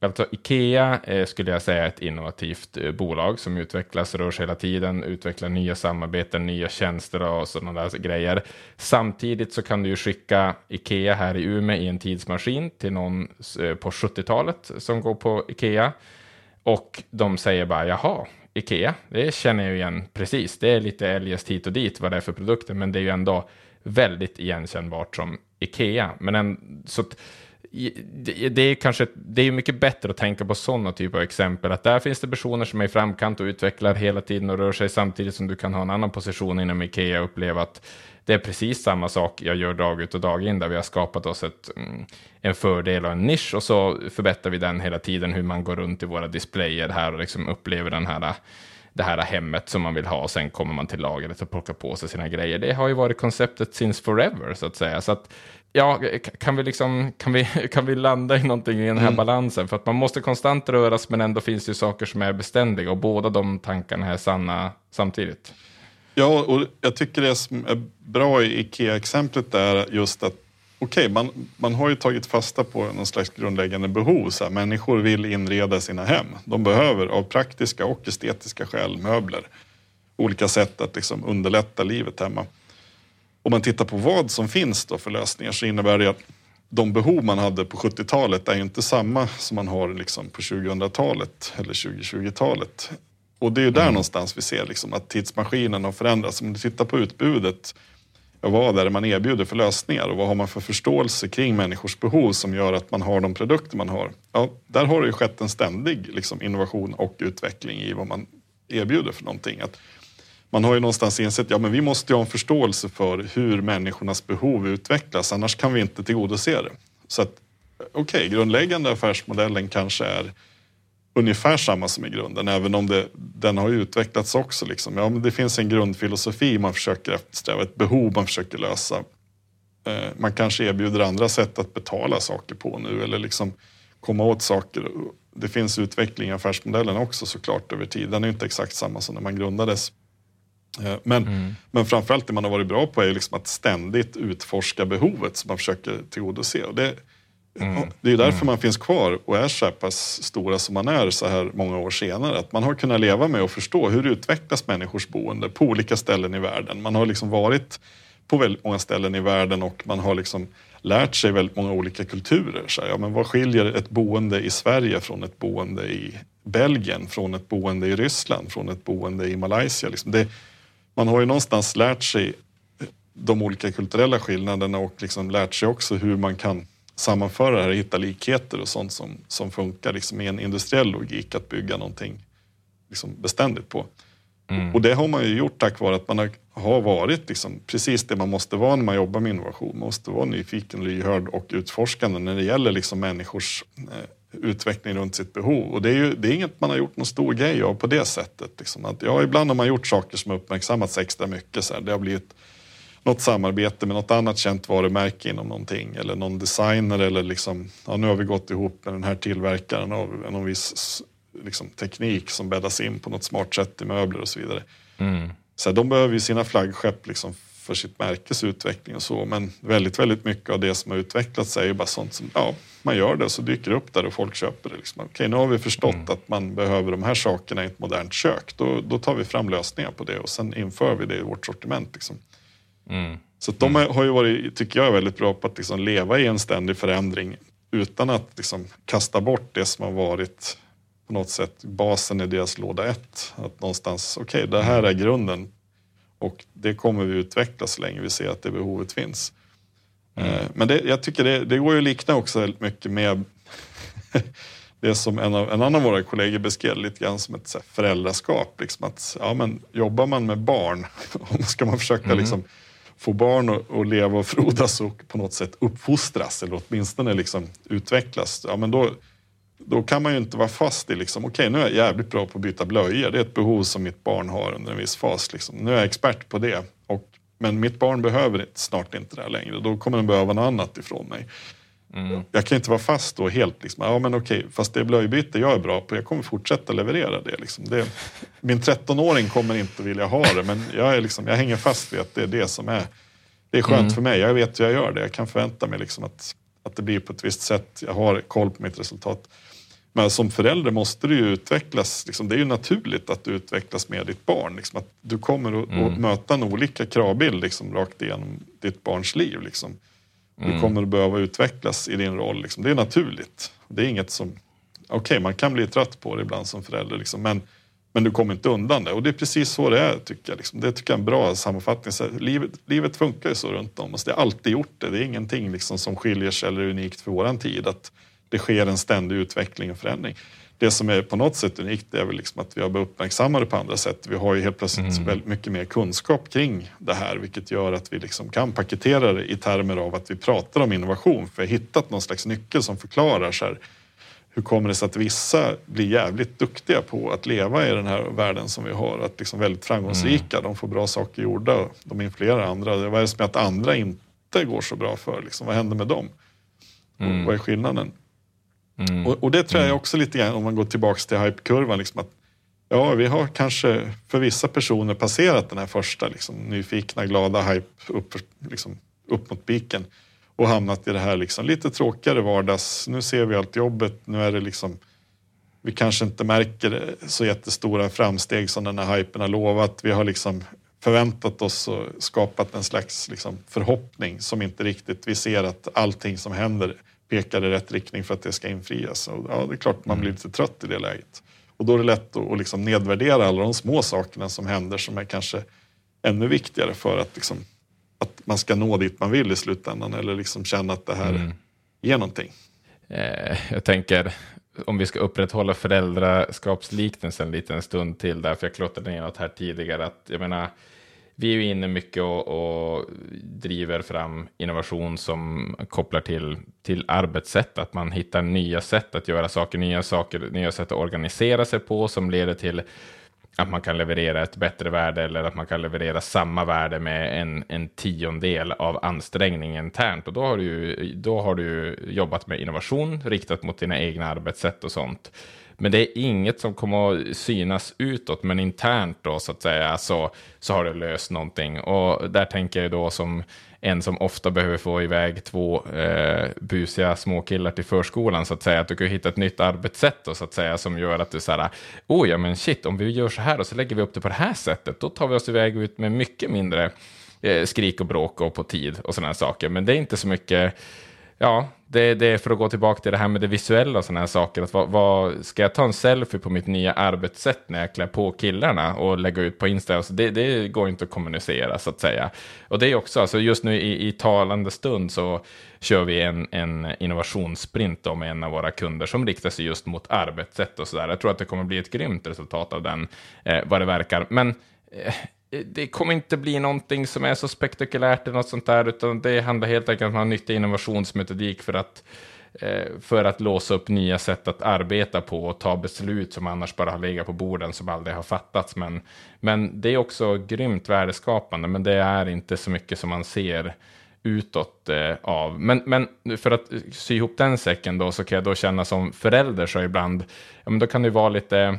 Speaker 1: Alltså Ikea eh, skulle jag säga är ett innovativt eh, bolag som utvecklas, rör sig hela tiden, utvecklar nya samarbeten, nya tjänster och sådana där grejer. Samtidigt så kan du ju skicka Ikea här i Umeå i en tidsmaskin till någon eh, på 70-talet som går på Ikea. Och de säger bara, jaha, Ikea, det känner jag ju igen precis. Det är lite eljest hit och dit vad det är för produkter, men det är ju ändå väldigt igenkännbart som Ikea. Men en, så att, det, det är kanske det är mycket bättre att tänka på sådana typer av exempel. Att där finns det personer som är i framkant och utvecklar hela tiden och rör sig samtidigt som du kan ha en annan position inom Ikea och uppleva att det är precis samma sak jag gör dag ut och dag in där vi har skapat oss ett, mm, en fördel och en nisch och så förbättrar vi den hela tiden hur man går runt i våra displayer här och liksom upplever den här det här hemmet som man vill ha och sen kommer man till lagret och plockar på sig sina grejer. Det har ju varit konceptet since forever så att säga. Så att, ja, kan vi, liksom, kan, vi, kan vi landa i någonting i den här balansen? För att man måste konstant röras men ändå finns det ju saker som är beständiga och båda de tankarna är sanna samtidigt.
Speaker 2: Ja, och jag tycker det som är bra i IKEA-exemplet är just att okej, man, man har ju tagit fasta på någon slags grundläggande behov. Så här, människor vill inreda sina hem. De behöver av praktiska och estetiska skäl möbler. Olika sätt att liksom underlätta livet hemma. Om man tittar på vad som finns då för lösningar så innebär det att de behov man hade på 70-talet är ju inte samma som man har liksom på 2000-talet eller 2020-talet. Och det är ju där någonstans vi ser liksom att tidsmaskinen har förändrats. Om du tittar på utbudet, ja, vad är det man erbjuder för lösningar och vad har man för förståelse kring människors behov som gör att man har de produkter man har? Ja, där har det ju skett en ständig liksom, innovation och utveckling i vad man erbjuder för någonting. Att man har ju någonstans insett ja, men vi måste ha en förståelse för hur människornas behov utvecklas, annars kan vi inte tillgodose det. Så att okej, okay, grundläggande affärsmodellen kanske är ungefär samma som i grunden, även om det, den har utvecklats också. Liksom. Ja, men det finns en grundfilosofi man försöker eftersträva, ett behov man försöker lösa. Eh, man kanske erbjuder andra sätt att betala saker på nu eller liksom komma åt saker. Det finns utveckling i affärsmodellen också såklart över tid. Den är inte exakt samma som när man grundades. Eh, men, mm. men framförallt det man har varit bra på är liksom att ständigt utforska behovet som man försöker tillgodose. Och det, Mm. Det är därför mm. man finns kvar och är så pass stora som man är så här många år senare. Att man har kunnat leva med och förstå hur utvecklas människors boende på olika ställen i världen. Man har liksom varit på väldigt många ställen i världen och man har liksom lärt sig väldigt många olika kulturer. Så här, ja, men vad skiljer ett boende i Sverige från ett boende i Belgien, från ett boende i Ryssland, från ett boende i Malaysia? Liksom det, man har ju någonstans lärt sig de olika kulturella skillnaderna och liksom lärt sig också hur man kan sammanföra det här och hitta likheter och sånt som, som funkar liksom i en industriell logik att bygga någonting liksom beständigt på. Mm. Och det har man ju gjort tack vare att man har, har varit liksom precis det man måste vara när man jobbar med innovation. Man måste vara nyfiken, lyhörd och utforskande när det gäller liksom människors eh, utveckling runt sitt behov. Och det är, ju, det är inget man har gjort någon stor grej av på det sättet. Liksom. Att, ja, ibland har man gjort saker som har uppmärksammats extra mycket. Så här. Det har blivit något samarbete med något annat känt varumärke inom någonting eller någon designer eller liksom, ja, nu har vi gått ihop med den här tillverkaren av någon viss liksom, teknik som bäddas in på något smart sätt i möbler och så vidare. Mm. Så här, de behöver ju sina flaggskepp liksom, för sitt märkes utveckling och så, men väldigt, väldigt mycket av det som har utvecklats är ju bara sånt som, ja, man gör det och så dyker det upp där och folk köper det. Liksom. Okej, nu har vi förstått mm. att man behöver de här sakerna i ett modernt kök. Då, då tar vi fram lösningar på det och sen inför vi det i vårt sortiment. Liksom. Mm. Så de har ju varit, tycker jag, väldigt bra på att liksom leva i en ständig förändring utan att liksom kasta bort det som har varit på något sätt basen i deras låda ett. Att någonstans, okej, okay, det här är grunden och det kommer vi utveckla så länge vi ser att det behovet finns. Mm. Eh, men det, jag tycker det, det går ju att likna också väldigt mycket med det som en, av, en annan av våra kollegor beskrev lite grann som ett föräldraskap. Liksom att, ja, men, jobbar man med barn, ska man försöka mm. liksom, få barn att, leva och frodas och på något sätt uppfostras eller åtminstone liksom utvecklas, ja, men då, då kan man ju inte vara fast i liksom, okej okay, nu är jag jävligt bra på att byta blöjor. Det är ett behov som mitt barn har under en viss fas. Liksom. Nu är jag expert på det. Och, men mitt barn behöver snart inte det här längre. Då kommer den behöva något annat ifrån mig. Mm. Jag kan inte vara fast då helt liksom, ja men okej, fast det blöjbyte jag är bra på, jag kommer fortsätta leverera det. Liksom. det min 13-åring kommer inte vilja ha det, men jag, är liksom, jag hänger fast vid att det är det som är, det är skönt mm. för mig. Jag vet hur jag gör det, jag kan förvänta mig liksom att, att det blir på ett visst sätt, jag har koll på mitt resultat. Men som förälder måste du ju utvecklas, liksom, det är ju naturligt att du utvecklas med ditt barn. Liksom, att du kommer att, mm. möta en olika kravbild liksom, rakt igenom ditt barns liv. Liksom. Mm. Du kommer att behöva utvecklas i din roll. Liksom. Det är naturligt. Det är inget som... Okej, okay, man kan bli trött på det ibland som förälder, liksom, men, men du kommer inte undan det. Och det är precis så det är, tycker jag. Liksom. Det tycker jag är en bra sammanfattning. Så livet, livet funkar ju så runt om oss. Det har alltid gjort det. Det är ingenting liksom, som skiljer sig eller är unikt för våran tid. Att det sker en ständig utveckling och förändring det som är på något sätt unikt är väl liksom att vi har blivit uppmärksammade på andra sätt. Vi har ju helt plötsligt mm. väldigt mycket mer kunskap kring det här vilket gör att vi liksom kan paketera det i termer av att vi pratar om innovation. För vi har hittat någon slags nyckel som förklarar så här, hur kommer det sig att vissa blir jävligt duktiga på att leva i den här världen som vi har? Att liksom väldigt framgångsrika, mm. de får bra saker gjorda, de influerar andra. Vad är det som är att andra inte går så bra för? Liksom, vad händer med dem? Mm. Vad är skillnaden? Mm. Och, och, det tror jag mm. också lite grann, om man går tillbaka till hypekurvan, liksom att ja, vi har kanske för vissa personer passerat den här första liksom, nyfikna, glada hype upp, liksom, upp mot piken och hamnat i det här liksom, lite tråkigare vardags. Nu ser vi allt jobbet, nu är det liksom vi kanske inte märker så jättestora framsteg som den här hypen har lovat. Vi har liksom förväntat oss och skapat en slags liksom förhoppning som inte riktigt, vi ser att allting som händer pekar i rätt riktning för att det ska infrias. Och ja, det är klart man blir lite trött i det läget. Och då är det lätt att, liksom nedvärdera alla de små sakerna som händer som är kanske ännu viktigare för att, liksom, att man ska nå dit man vill i slutändan eller liksom känna att det här mm. ger någonting.
Speaker 1: Eh, jag tänker om vi ska upprätthålla föräldraskapsliknelsen en liten stund till, därför jag klottrade ner något här tidigare, att jag menar, vi är ju inne mycket och, och, driver fram innovation som kopplar till, till arbetssätt, att man hittar nya sätt att göra saker, nya saker, nya sätt att organisera sig på som leder till att man kan leverera ett bättre värde eller att man kan leverera samma värde med en, en tiondel av ansträngning internt. Och då har, du, då har du jobbat med innovation riktat mot dina egna arbetssätt och sånt. Men det är inget som kommer att synas utåt, men internt då så att säga så, så har det löst någonting. Och där tänker jag då som en som ofta behöver få iväg två eh, busiga småkillar till förskolan så att säga, att du kan hitta ett nytt arbetssätt då, så att säga som gör att du så här, oh ja men shit, om vi gör så här och så lägger vi upp det på det här sättet, då tar vi oss iväg ut med mycket mindre eh, skrik och bråk och på tid och sådana saker. Men det är inte så mycket ja, det, det, är för att gå tillbaka till det här med det visuella och sådana här saker. Att vad, vad, ska jag ta en selfie på mitt nya arbetssätt när jag klär på killarna och lägga ut på Insta? Alltså det, det går inte att kommunicera så att säga. Och det är också, alltså just nu i, i talande stund så kör vi en, en innovationssprint med en av våra kunder som riktar sig just mot arbetssätt och sådär. Jag tror att det kommer bli ett grymt resultat av den, eh, vad det verkar. Men eh, Eh, det kommer inte bli någonting som är så spektakulärt eller något sånt där, utan det handlar helt enkelt om att man nyttjar innovationsmetodik för att, eh, för att låsa upp nya sätt att arbeta på och ta beslut som annars bara har legat på borden som aldrig har fattats. Men, men det är också grymt värdeskapande, men det är inte så mycket som man ser utåt eh, av. Men, men för att sy ihop den säcken då så kan jag då känna som förälder så ibland, ja men då kan det vara lite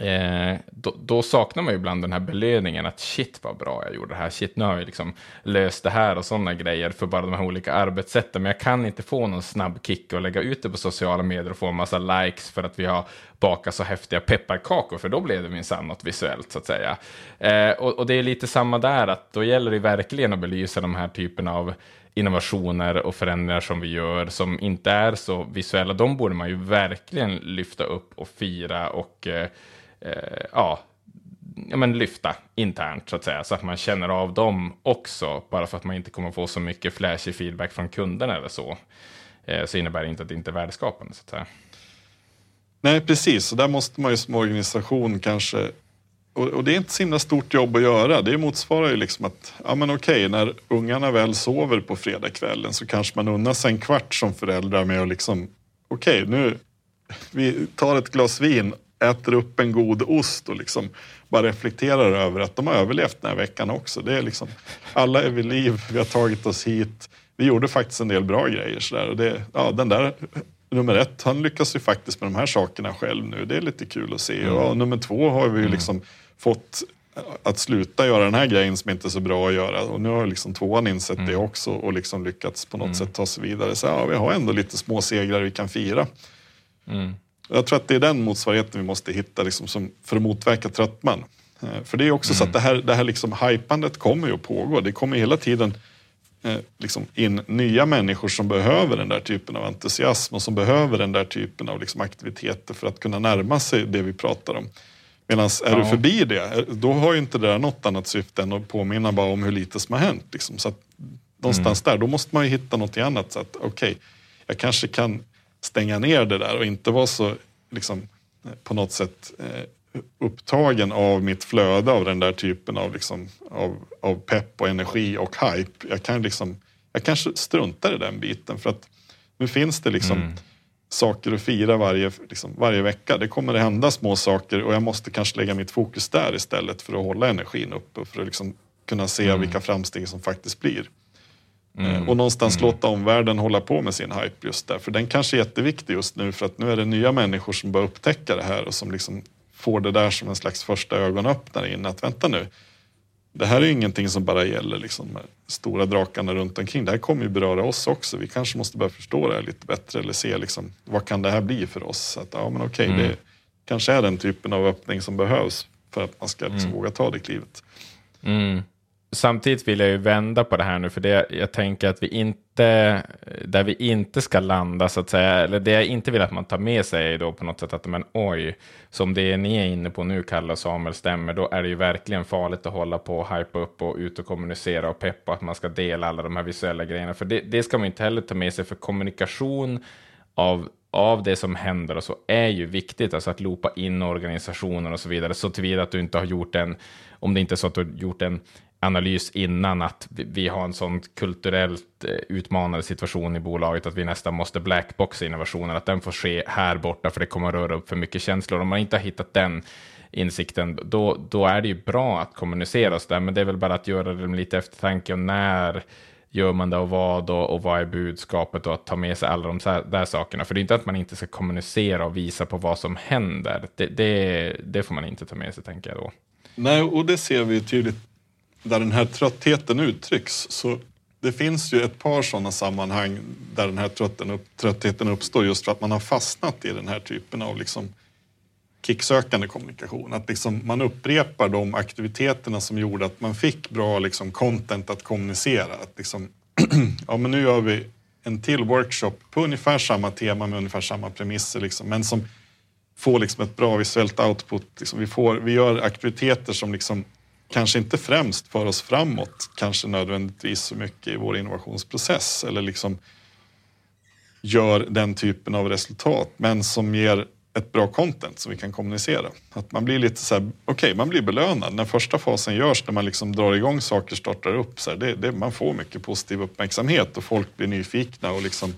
Speaker 1: Eh, då, då, saknar man ju ibland den här belöningen att shit vad bra jag gjorde det här, shit nu har jag liksom löst det här och sådana grejer för bara de här olika arbetssätten. Men jag kan inte få någon snabb kick och lägga ut det på sociala medier och få en massa likes för att vi har bakat så häftiga pepparkakor, för då blev det minsann något visuellt så att säga. Eh, och, och, det är lite samma där, att då gäller det verkligen att belysa de här typerna av innovationer och förändringar som vi gör som inte är så visuella. De borde man ju verkligen lyfta upp och fira och eh, Eh, ja, ja, men lyfta internt så att säga, så att man känner av dem också, bara för att man inte kommer få så mycket flashig feedback från kunderna eller så, eh, så innebär det inte att det inte är värdeskapande så att säga.
Speaker 2: Nej, precis, Så där måste man ju som organisation kanske och, det är inte så himla stort jobb att göra. Det motsvarar ju liksom att, ja men okej, när ungarna väl sover på fredagskvällen så kanske man unnar sig en kvart som föräldrar med att liksom, okej, nu, vi tar ett glas vin äter upp en god ost och liksom bara reflekterar över att de har överlevt den här veckan också. Det är liksom, alla är vid liv, vi har tagit oss hit. Vi gjorde faktiskt en del bra grejer. Så där. Och det, ja, den där, nummer ett, han lyckas ju faktiskt med de här sakerna själv nu. Det är lite kul att se. Mm. Och nummer två har vi ju mm. liksom fått att sluta göra den här grejen som inte är så bra att göra. Och nu har liksom tvåan insett mm. det också och liksom lyckats på något mm. sätt ta sig vidare. Så ja, vi har ändå lite små segrar vi kan fira. Mm. Jag tror att det är den motsvarigheten vi måste hitta liksom, som, för att motverka tröttman. Eh, för det är också mm. så att det här, det här liksom hypandet kommer ju att pågå. Det kommer hela tiden eh, liksom in nya människor som behöver den där typen av entusiasm och som behöver den där typen av liksom aktiviteter för att kunna närma sig det vi pratar om. Medan är ja. du förbi det, då har ju inte det där något annat syfte än att påminna bara om hur lite som har hänt. Liksom. Så att någonstans mm. där, då måste man ju hitta något annat. Så att okej, okay, jag kanske kan stänga ner det där och inte vara så liksom, på något sätt eh, upptagen av mitt flöde av den där typen av, liksom, av, av pepp och energi och hype. Jag, kan liksom, jag kanske struntar i den biten för att nu finns det liksom mm. saker att fira varje, liksom, varje vecka. Det kommer att hända små saker och jag måste kanske lägga mitt fokus där istället för att hålla energin uppe och för att liksom kunna se mm. vilka framsteg som faktiskt blir. Mm. Och någonstans mm. låta omvärlden hålla på med sin hype just där. För den kanske är jätteviktig just nu för att nu är det nya människor som börjar upptäcka det här och som liksom får det där som en slags första ögonöppnare in att vänta nu. Det här är ingenting som bara gäller liksom stora drakarna runt omkring. Det här kommer ju beröra oss också. Vi kanske måste börja förstå det här lite bättre eller se liksom, vad kan det här bli för oss. Så att, ja, men okej, mm. det kanske är den typen av öppning som behövs för att man ska liksom mm. våga ta det klivet.
Speaker 1: Samtidigt vill jag ju vända på det här nu, för det, jag tänker att vi inte, där vi inte ska landa så att säga, eller det jag inte vill att man tar med sig är då på något sätt att, men oj, som det ni är inne på nu, Kalle och Samuel, stämmer, då är det ju verkligen farligt att hålla på och hypa upp och ut och kommunicera och peppa att man ska dela alla de här visuella grejerna, för det, det ska man inte heller ta med sig, för kommunikation av av det som händer och så är ju viktigt, alltså att loopa in organisationer och så vidare, så tillvida att du inte har gjort en, om det inte är så att du har gjort en analys innan att vi har en sån kulturellt eh, utmanande situation i bolaget att vi nästan måste blackboxa innovationen, att den får ske här borta för det kommer att röra upp för mycket känslor. Om man inte har hittat den insikten, då, då är det ju bra att kommunicera så där, men det är väl bara att göra det med lite eftertanke och när gör man det och vad och, och vad är budskapet och att ta med sig alla de där sakerna. För det är inte att man inte ska kommunicera och visa på vad som händer. Det, det, det får man inte ta med sig, tänker jag då.
Speaker 2: Nej, och det ser vi tydligt där den här tröttheten uttrycks. Så det finns ju ett par sådana sammanhang där den här tröttheten uppstår just för att man har fastnat i den här typen av liksom kicksökande kommunikation. Att liksom man upprepar de aktiviteterna som gjorde att man fick bra liksom content att kommunicera. Att liksom, ja, men nu gör vi en till workshop på ungefär samma tema med ungefär samma premisser, liksom, men som får liksom ett bra visuellt output. Liksom vi, får, vi gör aktiviteter som liksom kanske inte främst för oss framåt, kanske nödvändigtvis så mycket i vår innovationsprocess eller liksom gör den typen av resultat, men som ger ett bra content som vi kan kommunicera. Att man blir lite så här, okej, okay, man blir belönad. När första fasen görs, när man liksom drar igång saker, startar upp, så här, det, det, man får mycket positiv uppmärksamhet och folk blir nyfikna och liksom,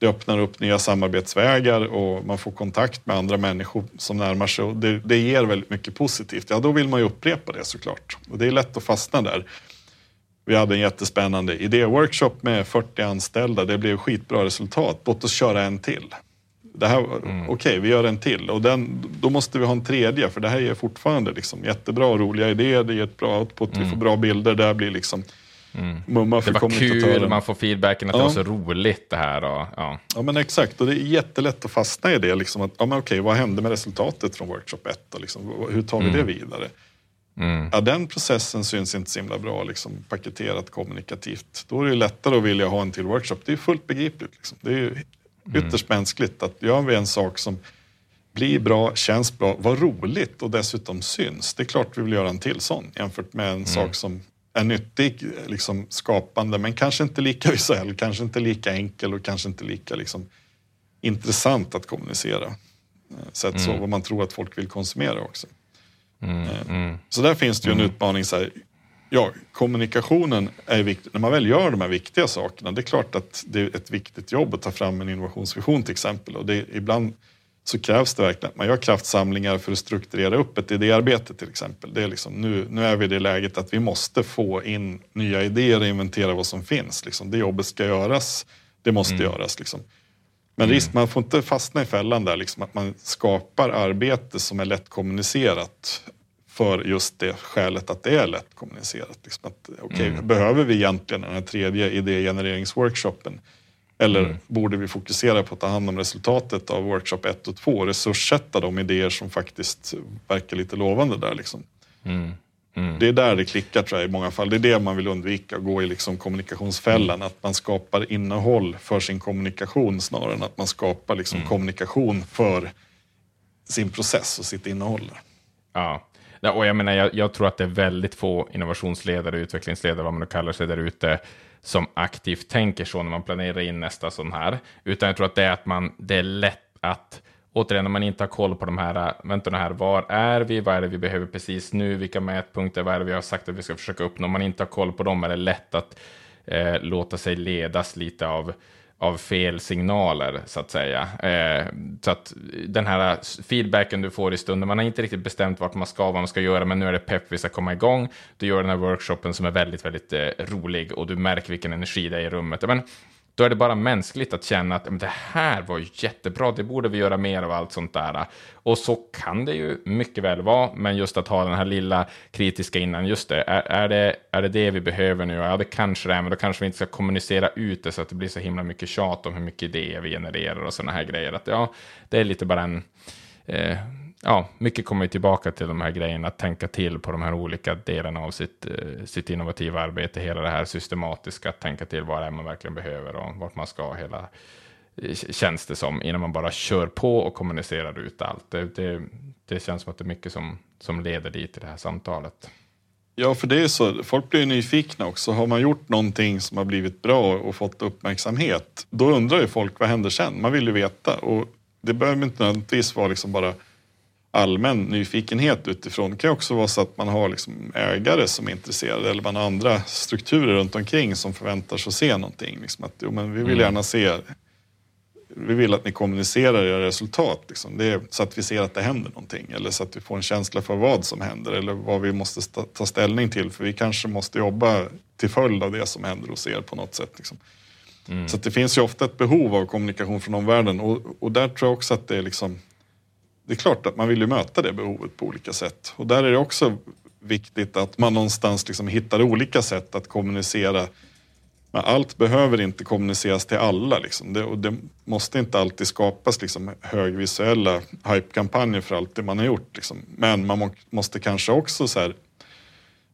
Speaker 2: det öppnar upp nya samarbetsvägar och man får kontakt med andra människor som närmar sig och det, det ger väldigt mycket positivt. Ja, då vill man ju upprepa det såklart och det är lätt att fastna där. Vi hade en jättespännande idéworkshop med 40 anställda. Det blev skitbra resultat. Låt oss köra en till det här, mm. okej, okay, vi gör en till och den, då måste vi ha en tredje för det här ger fortfarande liksom jättebra och roliga idéer, det ger ett bra output, mm. vi får bra bilder, det blir liksom
Speaker 1: mm. mumma för Det var kul, man får feedbacken att ja. det var så roligt det här. Och, ja.
Speaker 2: ja men exakt, och det är jättelätt att fastna i det, liksom att, ja men okej, vad hände med resultatet från workshop 1 och liksom, hur tar vi det mm. vidare? Mm. Ja, den processen syns inte så himla bra liksom, paketerat kommunikativt. Då är det lättare att vilja ha en till workshop. Det är fullt begripligt. Liksom. Det är Mm. Ytterst mänskligt att gör vi en sak som blir bra, känns bra, var roligt och dessutom syns. Det är klart vi vill göra en till sån jämfört med en mm. sak som är nyttig, liksom skapande, men kanske inte lika visuell, kanske inte lika enkel och kanske inte lika liksom, intressant att kommunicera. Eh, Sett mm. så, vad man tror att folk vill konsumera också. Mm. Eh, mm. Så där finns det ju en mm. utmaning. Så här, Ja, kommunikationen är viktig. När man väl gör de här viktiga sakerna, det är klart att det är ett viktigt jobb att ta fram en innovationsvision till exempel. Och det, ibland så krävs det verkligen att man gör kraftsamlingar för att strukturera upp ett idéarbete till exempel. Det är liksom, nu, nu är vi i det läget att vi måste få in nya idéer och inventera vad som finns. Liksom. Det jobbet ska göras, det måste mm. göras. Liksom. Men mm. risk, man får inte fastna i fällan där, liksom, att man skapar arbete som är lätt kommunicerat för just det skälet att det är lätt kommunicerat. Liksom att, okay, mm. Behöver vi egentligen den här tredje idégenereringsworkshopen? Eller mm. borde vi fokusera på att ta hand om resultatet av workshop 1 och 2 och resurssätta de idéer som faktiskt verkar lite lovande där? Liksom. Mm. Mm. Det är där det klickar tror jag i många fall. Det är det man vill undvika, att gå i liksom kommunikationsfällan. Mm. Att man skapar innehåll för sin kommunikation snarare än att man skapar liksom mm. kommunikation för sin process och sitt innehåll.
Speaker 1: Ja, Ja, och jag, menar, jag, jag, tror att det är väldigt få innovationsledare, utvecklingsledare, vad man nu kallar sig där ute, som aktivt tänker så när man planerar in nästa sån här. Utan jag tror att det är att man, det är lätt att återigen, när man inte har koll på de här, vänta här, var är vi, vad är det vi behöver precis nu, vilka mätpunkter, vad är det vi har sagt att vi ska försöka uppnå, om man inte har koll på dem är det lätt att eh, låta sig ledas lite av av fel signaler, så att säga. Eh, så att den här feedbacken du får i stunden, man har inte riktigt bestämt vart man ska, vad man ska göra, men nu är det pepp, vi ska komma igång. Du gör den här workshopen som är väldigt, väldigt eh, rolig och du märker vilken energi det är i rummet. Men då är det bara mänskligt att känna att det här var jättebra, det borde vi göra mer av allt sånt där. Och så kan det ju mycket väl vara, men just att ha den här lilla kritiska innan, just det, är, är det, är det det vi behöver nu? Ja, det kanske det är, men då kanske vi inte ska kommunicera ut det så att det blir så himla mycket tjat om hur mycket idéer vi genererar och sådana här grejer. Att ja, det är lite bara en eh, ja, mycket kommer tillbaka till de här grejerna, att tänka till på de här olika delarna av sitt, eh, sitt innovativa arbete, hela det här systematiska, att tänka till vad det är man verkligen behöver och vart man ska hela eh, känns det som, innan man bara kör på och kommunicerar ut allt. Det, det, det känns som att det är mycket som, som leder dit i det här samtalet.
Speaker 2: Ja, för det är så. Folk blir nyfikna också. Har man gjort någonting som har blivit bra och fått uppmärksamhet, då undrar ju folk vad händer sen? Man vill ju veta. Och det behöver inte nödvändigtvis vara liksom bara allmän nyfikenhet utifrån. Det kan också vara så att man har liksom ägare som är intresserade eller man har andra strukturer runt omkring som förväntar sig att se någonting. Liksom att, jo, men vi vill mm. gärna se vi vill att ni kommunicerar era resultat. Liksom. Det är så att vi ser att det händer någonting eller så att vi får en känsla för vad som händer eller vad vi måste ta ställning till. För vi kanske måste jobba till följd av det som händer hos er på något sätt. Liksom. Mm. Så det finns ju ofta ett behov av kommunikation från omvärlden och, och där tror jag också att det är liksom det är klart att man vill ju möta det behovet på olika sätt. Och där är det också viktigt att man någonstans liksom hittar olika sätt att kommunicera. Men allt behöver inte kommuniceras till alla. Liksom. Det, och det måste inte alltid skapas liksom, högvisuella hype-kampanjer för allt det man har gjort. Liksom. Men man må, måste kanske också så här,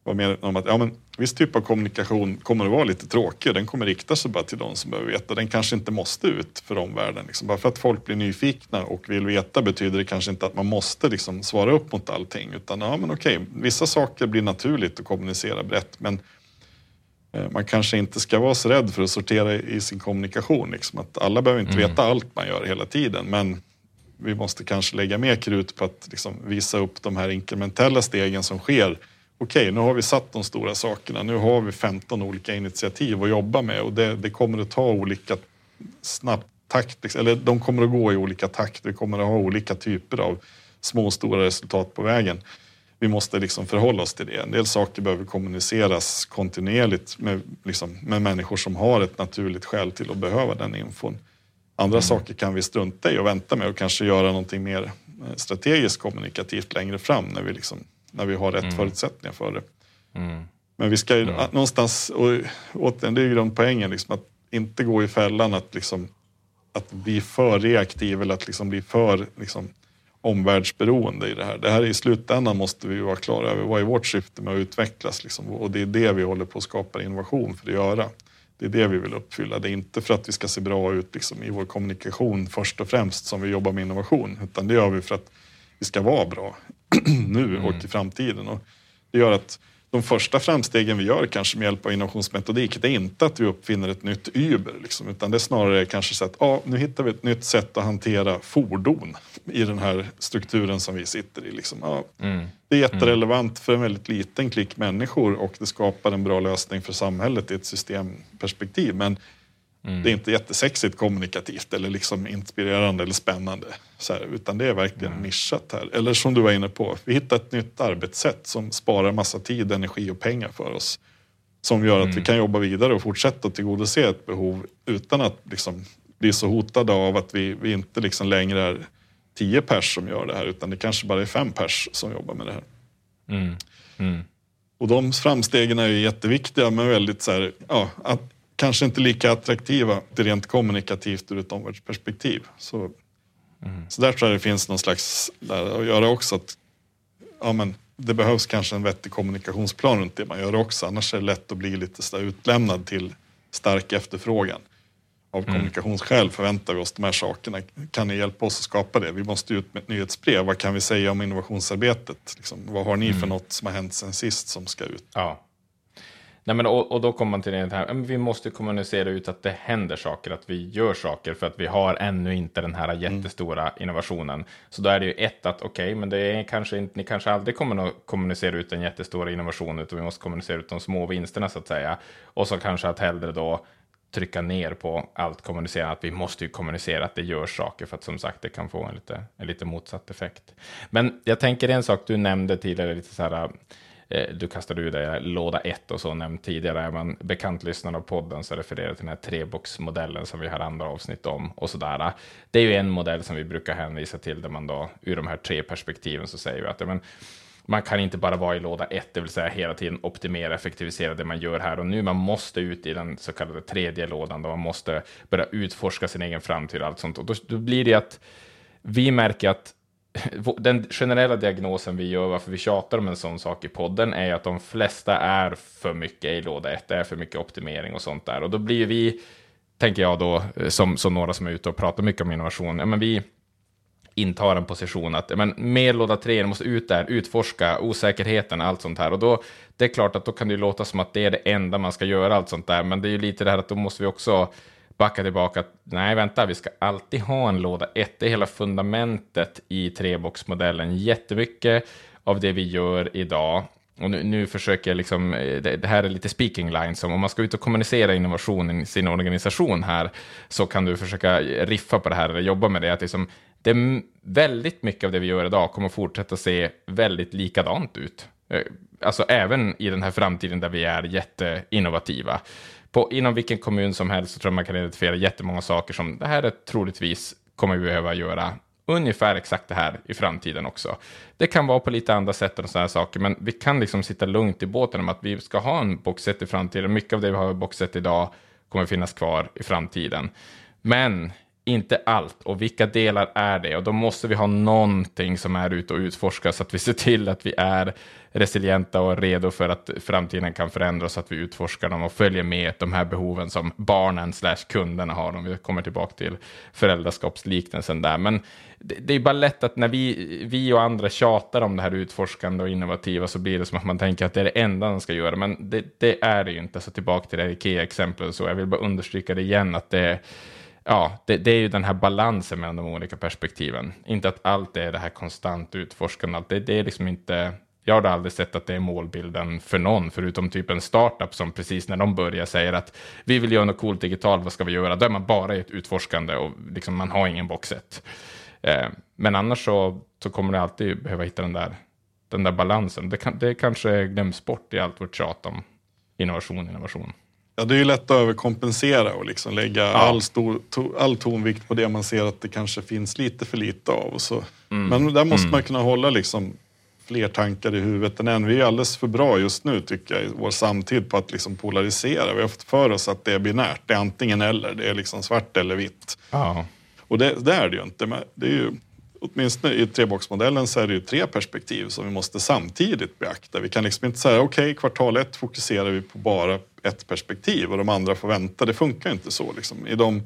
Speaker 2: vara medveten om att ja, men, viss typ av kommunikation kommer att vara lite tråkig. Den kommer rikta sig bara till de som behöver veta. Den kanske inte måste ut för omvärlden. Liksom. Bara för att folk blir nyfikna och vill veta betyder det kanske inte att man måste liksom, svara upp mot allting. Utan ja, men okej, vissa saker blir naturligt att kommunicera brett. Men eh, man kanske inte ska vara så rädd för att sortera i sin kommunikation. Liksom. Att alla behöver inte mm. veta allt man gör hela tiden. Men vi måste kanske lägga mer krut på att liksom, visa upp de här inkrementella stegen som sker okej, nu har vi satt de stora sakerna. Nu har vi 15 olika initiativ att jobba med och det, det kommer att ta olika snabbt takt, eller de kommer att gå i olika takt. Vi kommer att ha olika typer av små och stora resultat på vägen. Vi måste liksom förhålla oss till det. En del saker behöver kommuniceras kontinuerligt med, liksom, med människor som har ett naturligt skäl till att behöva den infon. Andra mm. saker kan vi strunta i och vänta med och kanske göra någonting mer eh, strategiskt kommunikativt längre fram när vi liksom när vi har rätt mm. förutsättningar för det. Mm. Men vi ska ju mm. någonstans, och återigen, det är ju grundpoängen, liksom, att inte gå i fällan att, liksom, att bli för reaktiv eller att liksom bli för liksom, omvärldsberoende i det här. Det här i slutändan måste vi vara klara över. Vad är vårt syfte med att utvecklas? Liksom? Och det är det vi håller på att skapa innovation för att göra. Det är det vi vill uppfylla. Det är inte för att vi ska se bra ut liksom, i vår kommunikation först och främst som vi jobbar med innovation. Utan det gör vi för att vi ska vara bra nu och mm. i framtiden. Och det gör att de första framstegen vi gör kanske med hjälp av innovationsmetodik, det är inte att vi uppfinner ett nytt Uber, liksom, utan det är snarare kanske så att ah, nu hittar vi ett nytt sätt att hantera fordon i den här strukturen som vi sitter i. Liksom. Ah, mm. Det är jätterelevant för en väldigt liten klick människor och det skapar en bra lösning för samhället i ett systemperspektiv. Men Mm. Det är inte jättesexigt kommunikativt eller liksom inspirerande eller spännande. Så här, utan det är verkligen mm. nischat här. Eller som du var inne på, vi hittar ett nytt arbetssätt som sparar massa tid, energi och pengar för oss. Som gör att mm. vi kan jobba vidare och fortsätta tillgodose ett behov utan att liksom bli så hotade av att vi, vi inte liksom längre är tio pers som gör det här utan det kanske bara är fem pers som jobbar med det här. Mm. Mm. Och de framstegen är ju jätteviktiga men väldigt så här, ja, att kanske inte lika attraktiva rent kommunikativt ur ett omvärldsperspektiv. Så, mm. så där tror jag det finns någon slags där att göra också. Att, ja, men, det behövs kanske en vettig kommunikationsplan runt det man gör också. Annars är det lätt att bli lite så utlämnad till stark efterfrågan. Av mm. kommunikationsskäl förväntar vi oss de här sakerna. Kan ni hjälpa oss att skapa det? Vi måste ut med ett nyhetsbrev. Vad kan vi säga om innovationsarbetet? Liksom, vad har ni mm. för något som har hänt sen sist som ska ut?
Speaker 1: Ja. Nej, men, och, och, då kommer man till det här, vi måste kommunicera ut att det händer saker, att vi gör saker för att vi har ännu inte den här jättestora mm. innovationen. Så då är det ju ett att okej, okay, men det är kanske inte, ni kanske aldrig kommer att kommunicera ut den jättestora innovationen, utan vi måste kommunicera ut de små vinsterna så att säga. Och så kanske att hellre då trycka ner på allt kommunicera, att vi måste ju kommunicera att det gör saker för att som sagt det kan få en lite, en lite motsatt effekt. Men jag tänker en sak du nämnde tidigare, lite så här Eh, du kastade ur dig låda 1 och så nämnt tidigare. Är man bekant lyssnare av podden så refererar till den här treboxmodellen som vi har andra avsnitt om och sådär. Det är ju en modell som vi brukar hänvisa till där man då ur de här tre perspektiven så säger vi att men, man kan inte bara vara i låda 1, det vill säga hela tiden optimera, effektivisera det man gör här och nu. Man måste ut i den så kallade tredje lådan, då man måste börja utforska sin egen framtid och allt sånt. Och då, då blir det att vi märker att den generella diagnosen vi gör, varför vi tjatar om en sån sak i podden, är att de flesta är för mycket i låda 1, det är för mycket optimering och sånt där. Och då blir vi, tänker jag då, eh, som, som några som är ute och pratar mycket om innovation, ja men vi intar en position att men, med låda 3 måste ut där, utforska osäkerheten, allt sånt här. Och då, det är klart att då kan det låta som att det är det enda man ska göra, allt sånt där. Men det är ju lite det här att då måste vi också backa tillbaka. Nej, vänta, vi ska alltid ha en låda 1. Det är hela fundamentet i treboxmodellen. Jättemycket av det vi gör idag och nu, nu, försöker jag liksom, eh, det, det, här är lite speaking line som om man ska ut och kommunicera innovation i sin organisation här, så kan du försöka riffa på det här, eller jobba med det, att liksom, det är väldigt mycket av det vi gör idag kommer fortsätta se väldigt likadant ut. Eh, alltså även i den här framtiden där vi är jätteinnovativa. På, inom vilken kommun som helst så tror jag man kan identifiera jättemånga saker som det här är troligtvis kommer vi behöva göra ungefär exakt det här i framtiden också. Det kan vara på lite andra sätt och sådana här saker, men vi kan liksom sitta lugnt i båten om att vi ska ha en boxset i framtiden. Mycket av det vi har i boxset idag kommer finnas kvar i framtiden. Men inte allt. Och vilka delar är det? Och då måste vi ha någonting som är ute och utforskar så att vi ser till att vi är resilienta och redo för att framtiden kan förändras så att vi utforskar dem och följer med de här behoven som barnen slash kunderna har om vi kommer tillbaka till föräldraskapsliknelsen där. Men det, det är bara lätt att när vi, vi och andra tjatar om det här utforskande och innovativa så blir det som att man tänker att det är det enda de ska göra. Men det, det är det ju inte. Så tillbaka till det IKEA-exemplet så jag vill bara understryka det igen att det är ja, det, det, är ju den här balansen mellan de olika perspektiven. Inte att allt är det här konstant utforskande. Det, det är liksom inte, jag har aldrig sett att det är målbilden för någon, förutom typ en startup som precis när de börjar säger att vi vill göra något coolt digitalt, vad ska vi göra? Då är man bara i ett utforskande och liksom man har ingen boxet. Eh, men annars så, så kommer det alltid behöva hitta den där, den där balansen. Det, kan, det kanske glöms bort i allt vårt tjat om innovation, innovation.
Speaker 2: Ja, det är ju lätt att överkompensera och liksom lägga ja. all, stor, to, all tonvikt på det man ser att det kanske finns lite för lite av. Och så. Mm. Men där måste mm. man kunna hålla liksom fler tankar i huvudet än en. Vi är alldeles för bra just nu tycker jag i vår samtid på att liksom polarisera. Vi har fått för oss att det är binärt. Det är antingen eller. Det är liksom svart eller vitt.
Speaker 1: Ja.
Speaker 2: Och det, det, är det ju inte. Det är ju, åtminstone i treboxmodellen så är det ju tre perspektiv som vi måste samtidigt beakta. Vi kan liksom inte säga okej, okay, kvartal ett fokuserar vi på bara ett perspektiv och de andra får vänta. Det funkar inte så. Liksom. I de,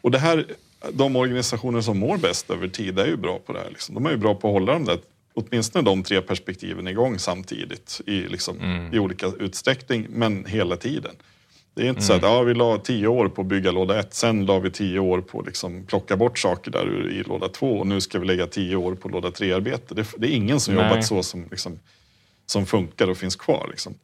Speaker 2: och det här, de organisationer som mår bäst över tid är ju bra på det här. Liksom. De är ju bra på att hålla de där, åtminstone de tre perspektiven igång samtidigt i, liksom, mm. i olika utsträckning, men hela tiden. Det är inte mm. så att mm. ja, vi la tio år på att bygga låda ett, sen la vi tio år på att liksom plocka bort saker där ur, i låda två och nu ska vi lägga tio år på låda tre-arbete. Det, det, är ingen som Nej. jobbat så som, liksom, som funkar och finns kvar. Liksom.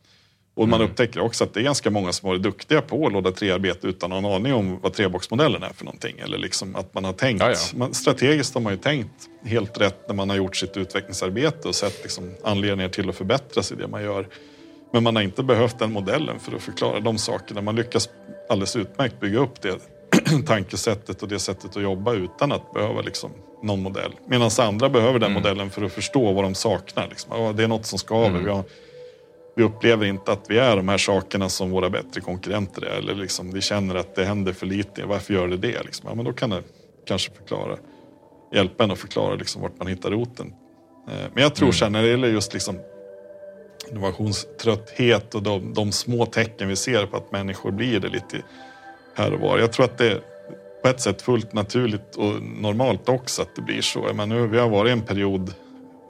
Speaker 2: Och man mm. upptäcker också att det är ganska många som varit duktiga på låda tre-arbete utan någon aning om vad treboxmodellen är för någonting. Eller liksom att man har tänkt, ja, ja. Man, strategiskt har man ju tänkt helt rätt när man har gjort sitt utvecklingsarbete och sett liksom anledningar till att förbättras i det man gör. Men man har inte behövt den modellen för att förklara de sakerna. Man lyckas alldeles utmärkt bygga upp det tankesättet och det sättet att jobba utan att behöva liksom någon modell. Medan andra behöver den mm. modellen för att förstå vad de saknar. Liksom. Det är något som skaver. Mm. Vi, har, vi, upplever inte att vi är de här sakerna som våra bättre konkurrenter är. Eller liksom, vi känner att det händer för lite. Varför gör det det? Liksom. Ja, men då kan det kanske förklara, hjälpa en att förklara liksom, vart man hittar roten. Eh, men jag tror mm. sen när det gäller just liksom innovationströtthet och de, de, små tecken vi ser på att människor blir det lite här och var. Jag tror att det är på ett sätt fullt naturligt och normalt också att det blir så. Men nu, vi har varit i en period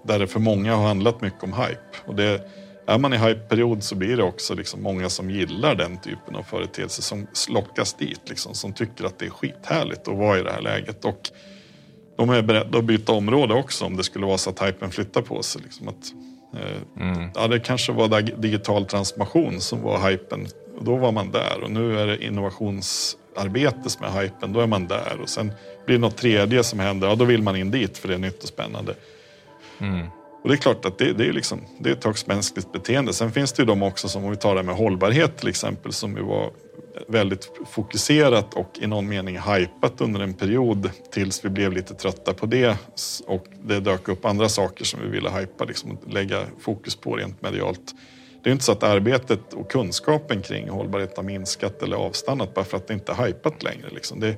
Speaker 2: där det för många har handlat mycket om hype. Och det, är man i hype-period så blir det också liksom många som gillar den typen av företeelser som lockas dit. Liksom, som tycker att det är skithärligt att vara i det här läget. Och de är beredda att byta område också om det skulle vara så att hypen flyttar på sig. Liksom att Mm. Ja, det kanske var digital transformation som var hypen. Och då var man där och nu är det innovationsarbete som är hypen. Då är man där och sen blir det något tredje som händer. Ja, då vill man in dit för det är nytt och spännande. Mm. Och det är klart att det, det är, liksom, det är ett högst mänskligt beteende. Sen finns det ju de också som, om vi tar det med hållbarhet till exempel, som ju var väldigt fokuserat och i någon mening hypat under en period tills vi blev lite trötta på det och det dök upp andra saker som vi ville hypa, liksom lägga fokus på rent medialt. Det är inte så att arbetet och kunskapen kring hållbarhet har minskat eller avstannat bara för att det inte är hypat längre. Liksom. Det,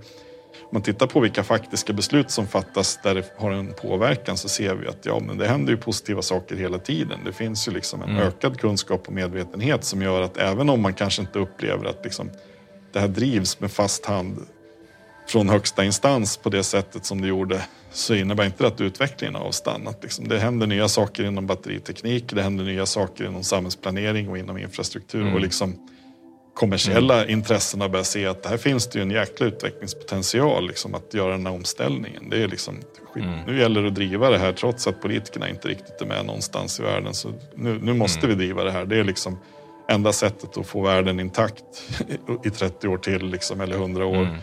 Speaker 2: man tittar på vilka faktiska beslut som fattas där det har en påverkan så ser vi att ja, men det händer ju positiva saker hela tiden. Det finns ju liksom en mm. ökad kunskap och medvetenhet som gör att även om man kanske inte upplever att liksom, det här drivs med fast hand från högsta instans på det sättet som det gjorde så innebär inte det att utvecklingen har avstannat. Liksom. Det händer nya saker inom batteriteknik, det händer nya saker inom samhällsplanering och inom infrastruktur. Mm. Och liksom, kommersiella mm. intressena börjar se att här finns det ju en jäkla utvecklingspotential liksom, att göra den här omställningen. Det är liksom, mm. Nu gäller det att driva det här trots att politikerna inte riktigt är med någonstans i världen. Så nu, nu måste mm. vi driva det här. Det är liksom enda sättet att få världen intakt i 30 år till liksom, eller 100 år. Mm.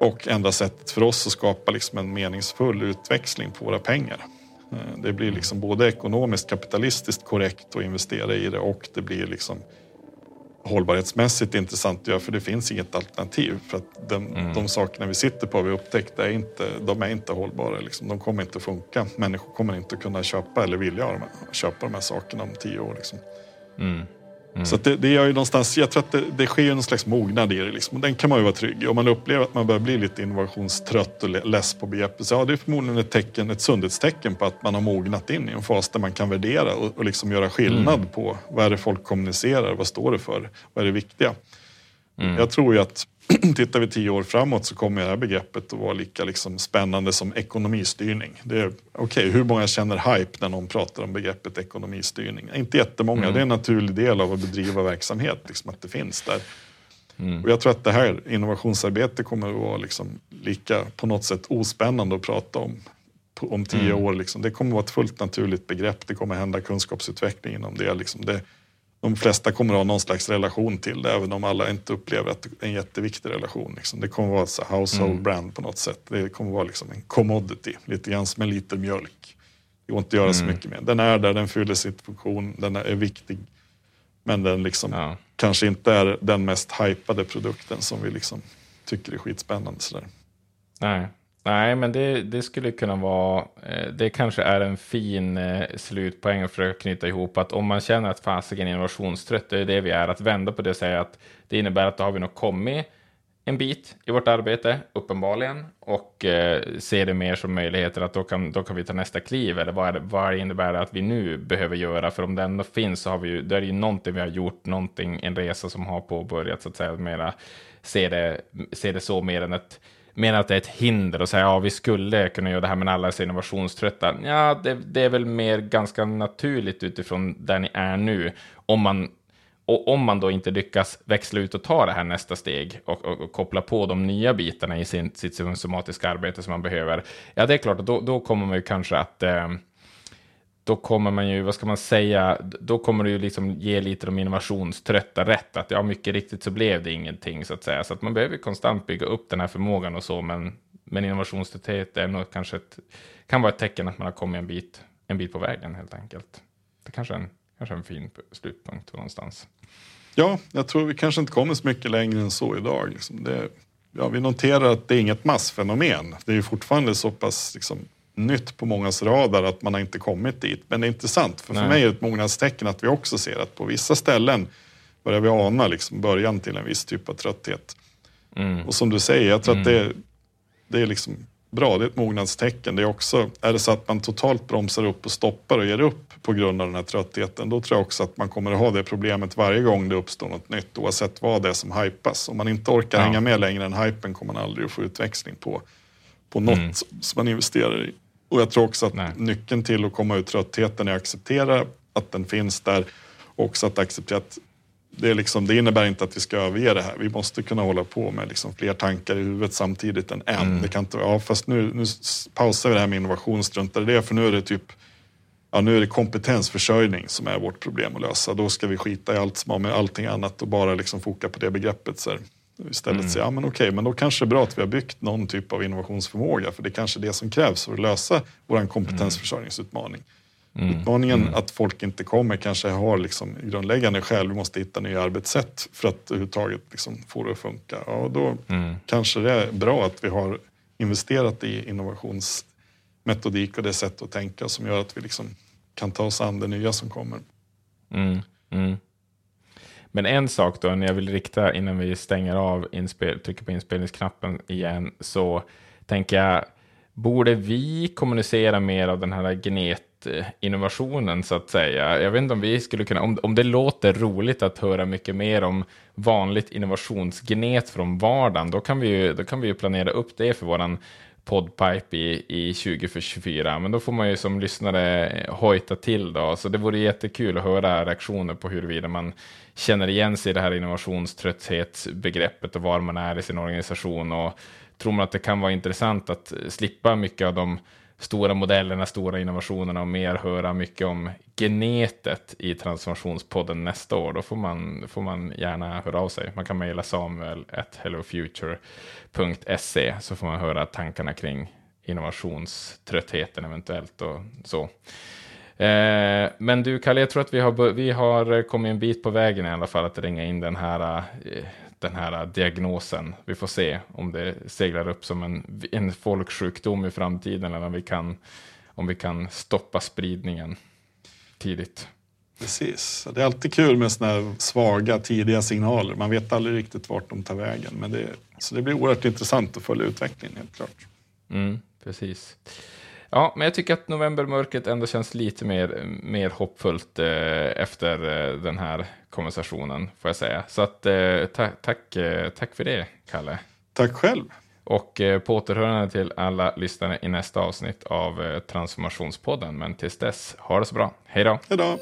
Speaker 2: Och enda sättet för oss att skapa liksom, en meningsfull utväxling på våra pengar. Eh, det blir liksom både ekonomiskt kapitalistiskt korrekt att investera i det och det blir liksom hållbarhetsmässigt intressant att göra för det finns inget alternativ. För att den, mm. de sakerna vi sitter på, vi upptäckt, är inte, de är inte hållbara. Liksom. De kommer inte funka. Människor kommer inte kunna köpa eller vilja köpa de här sakerna om tio år. Liksom. Mm. Mm. Så det, det gör ju någonstans, jag tror att det, det sker ju någon slags mognad i det. Liksom. Den kan man ju vara trygg i. Om man upplever att man börjar bli lite innovationstrött och less på begreppet så ja, det är förmodligen ett, tecken, ett sundhetstecken på att man har mognat in i en fas där man kan värdera och, och liksom göra skillnad mm. på vad är det folk kommunicerar, vad står det för, vad är det viktiga. Mm. Jag tror ju att tittar vi tio år framåt så kommer det här begreppet att vara lika liksom spännande som ekonomistyrning. Okej, okay, hur många känner hype när någon pratar om begreppet ekonomistyrning? Inte jättemånga. Mm. Det är en naturlig del av att bedriva verksamhet, liksom att det finns där. Mm. Och jag tror att det här innovationsarbetet kommer att vara liksom lika på något sätt ospännande att prata om om tio mm. år. Liksom. Det kommer att vara ett fullt naturligt begrepp. Det kommer hända kunskapsutveckling inom det. Liksom. det de flesta kommer att ha någon slags relation till det, även om alla inte upplever att det är en jätteviktig relation. Liksom. Det kommer att vara ett household mm. brand på något sätt. Det kommer att vara liksom en commodity, lite grann som en liter mjölk. Det går inte att göra mm. så mycket med. Den är där, den fyller sin funktion, den är viktig. Men den liksom ja. kanske inte är den mest hypade produkten som vi liksom tycker är skitspännande. Sådär.
Speaker 1: Nej, Nej, men det, det skulle kunna vara, eh, det kanske är en fin eh, slutpoäng att försöka knyta ihop att om man känner att fasiken innovationstrött, det är det vi är, att vända på det och säga att det innebär att då har vi nog kommit en bit i vårt arbete, uppenbarligen, och eh, ser det mer som möjligheter att då kan, då kan vi ta nästa kliv, eller vad, är det, vad innebär det att vi nu behöver göra? För om det ändå finns så har vi ju, då är det ju någonting vi har gjort, någonting, en resa som har påbörjats, så att säga, mera, se det, se det så mer än ett menar att det är ett hinder och säga ja, vi skulle kunna göra det här, men alla är så innovationströtta. Ja, det, det, är väl mer ganska naturligt utifrån där ni är nu. Om man, och om man då inte lyckas växla ut och ta det här nästa steg och, och, och koppla på de nya bitarna i sin, sitt somatiska arbete som man behöver, ja, det är klart, då, då kommer man ju kanske att eh, då kommer man ju, vad ska man säga, då kommer det ju liksom ge lite de innovationströtta rätt, att ja, mycket riktigt så blev det ingenting så att säga. Så att man behöver konstant bygga upp den här förmågan och så, men, men innovationströtthet är nog kanske ett, kan vara ett tecken att man har kommit en bit, en bit på vägen helt enkelt. Det kanske är en, kanske en fin slutpunkt någonstans.
Speaker 2: Ja, jag tror vi kanske inte kommer så mycket längre än så idag. Liksom det, ja, vi noterar att det är inget massfenomen. Det är ju fortfarande så pass liksom, nytt på mångas radar att man har inte kommit dit. Men det är intressant, för, för mig är det ett mognadstecken att vi också ser att på vissa ställen börjar vi ana liksom början till en viss typ av trötthet. Mm. Och som du säger, jag tror mm. att det, det är liksom bra, det är ett mognadstecken. Det är också, är det så att man totalt bromsar upp och stoppar och ger upp på grund av den här tröttheten, då tror jag också att man kommer att ha det problemet varje gång det uppstår något nytt, oavsett vad det är som hypas. Om man inte orkar ja. hänga med längre än hypen kommer man aldrig att få utväxling på, på något mm. som man investerar i. Och jag tror också att Nej. nyckeln till att komma ur tröttheten är att acceptera att den finns där. Och också att acceptera att det, är liksom, det innebär inte att vi ska överge det här. Vi måste kunna hålla på med liksom fler tankar i huvudet samtidigt än en. Mm. Det kan inte, ja, fast nu, nu pausar vi det här med innovation, struntar i det, för nu är det typ ja, nu är det kompetensförsörjning som är vårt problem att lösa. Då ska vi skita i allt som har med allting annat och bara liksom foka på det begreppet. Så här. Istället mm. säga, ja men okej, men då kanske det är bra att vi har byggt någon typ av innovationsförmåga, för det är kanske är det som krävs för att lösa vår kompetensförsörjningsutmaning. Mm. Utmaningen mm. att folk inte kommer kanske har liksom grundläggande skäl. Vi måste hitta nya arbetssätt för att överhuvudtaget liksom få det att funka. Ja, då mm. kanske det är bra att vi har investerat i innovationsmetodik och det sätt att tänka som gör att vi liksom kan ta oss an det nya som kommer.
Speaker 1: Men en sak då, när jag vill rikta innan vi stänger av, inspel, trycker på inspelningsknappen igen, så tänker jag, borde vi kommunicera mer av den här genetinnovationen så att säga? Jag vet inte om vi skulle kunna, om, om det låter roligt att höra mycket mer om vanligt innovationsgenet från vardagen, då kan vi ju, då kan vi ju planera upp det för våran poddpipe i, i 2024. Men då får man ju som lyssnare hojta till då. Så det vore jättekul att höra reaktioner på huruvida man känner igen sig i det här innovationströtthetsbegreppet och var man är i sin organisation. Och tror man att det kan vara intressant att slippa mycket av de stora modellerna, stora innovationerna och mer höra mycket om genetet i transformationspodden nästa år, då får man, får man gärna höra av sig. Man kan mejla samuel hellofuture.se så får man höra tankarna kring innovationströttheten eventuellt och så. Eh, men du Kalle, jag tror att vi har, vi har kommit en bit på vägen i alla fall att ringa in den här eh, den här diagnosen. Vi får se om det seglar upp som en, en folksjukdom i framtiden eller om vi, kan, om vi kan stoppa spridningen tidigt.
Speaker 2: Precis. Det är alltid kul med sådana här svaga tidiga signaler. Man vet aldrig riktigt vart de tar vägen. Men det, så det blir oerhört intressant att följa utvecklingen helt klart.
Speaker 1: Mm, precis. Ja, men jag tycker att novembermörkret ändå känns lite mer, mer hoppfullt eh, efter eh, den här konversationen, får jag säga. Så att, eh, ta tack, eh, tack för det, Kalle.
Speaker 2: Tack själv.
Speaker 1: Och eh, på återhörande till alla lyssnare i nästa avsnitt av eh, Transformationspodden. Men tills dess, ha det så bra. Hej då.
Speaker 2: Hej då.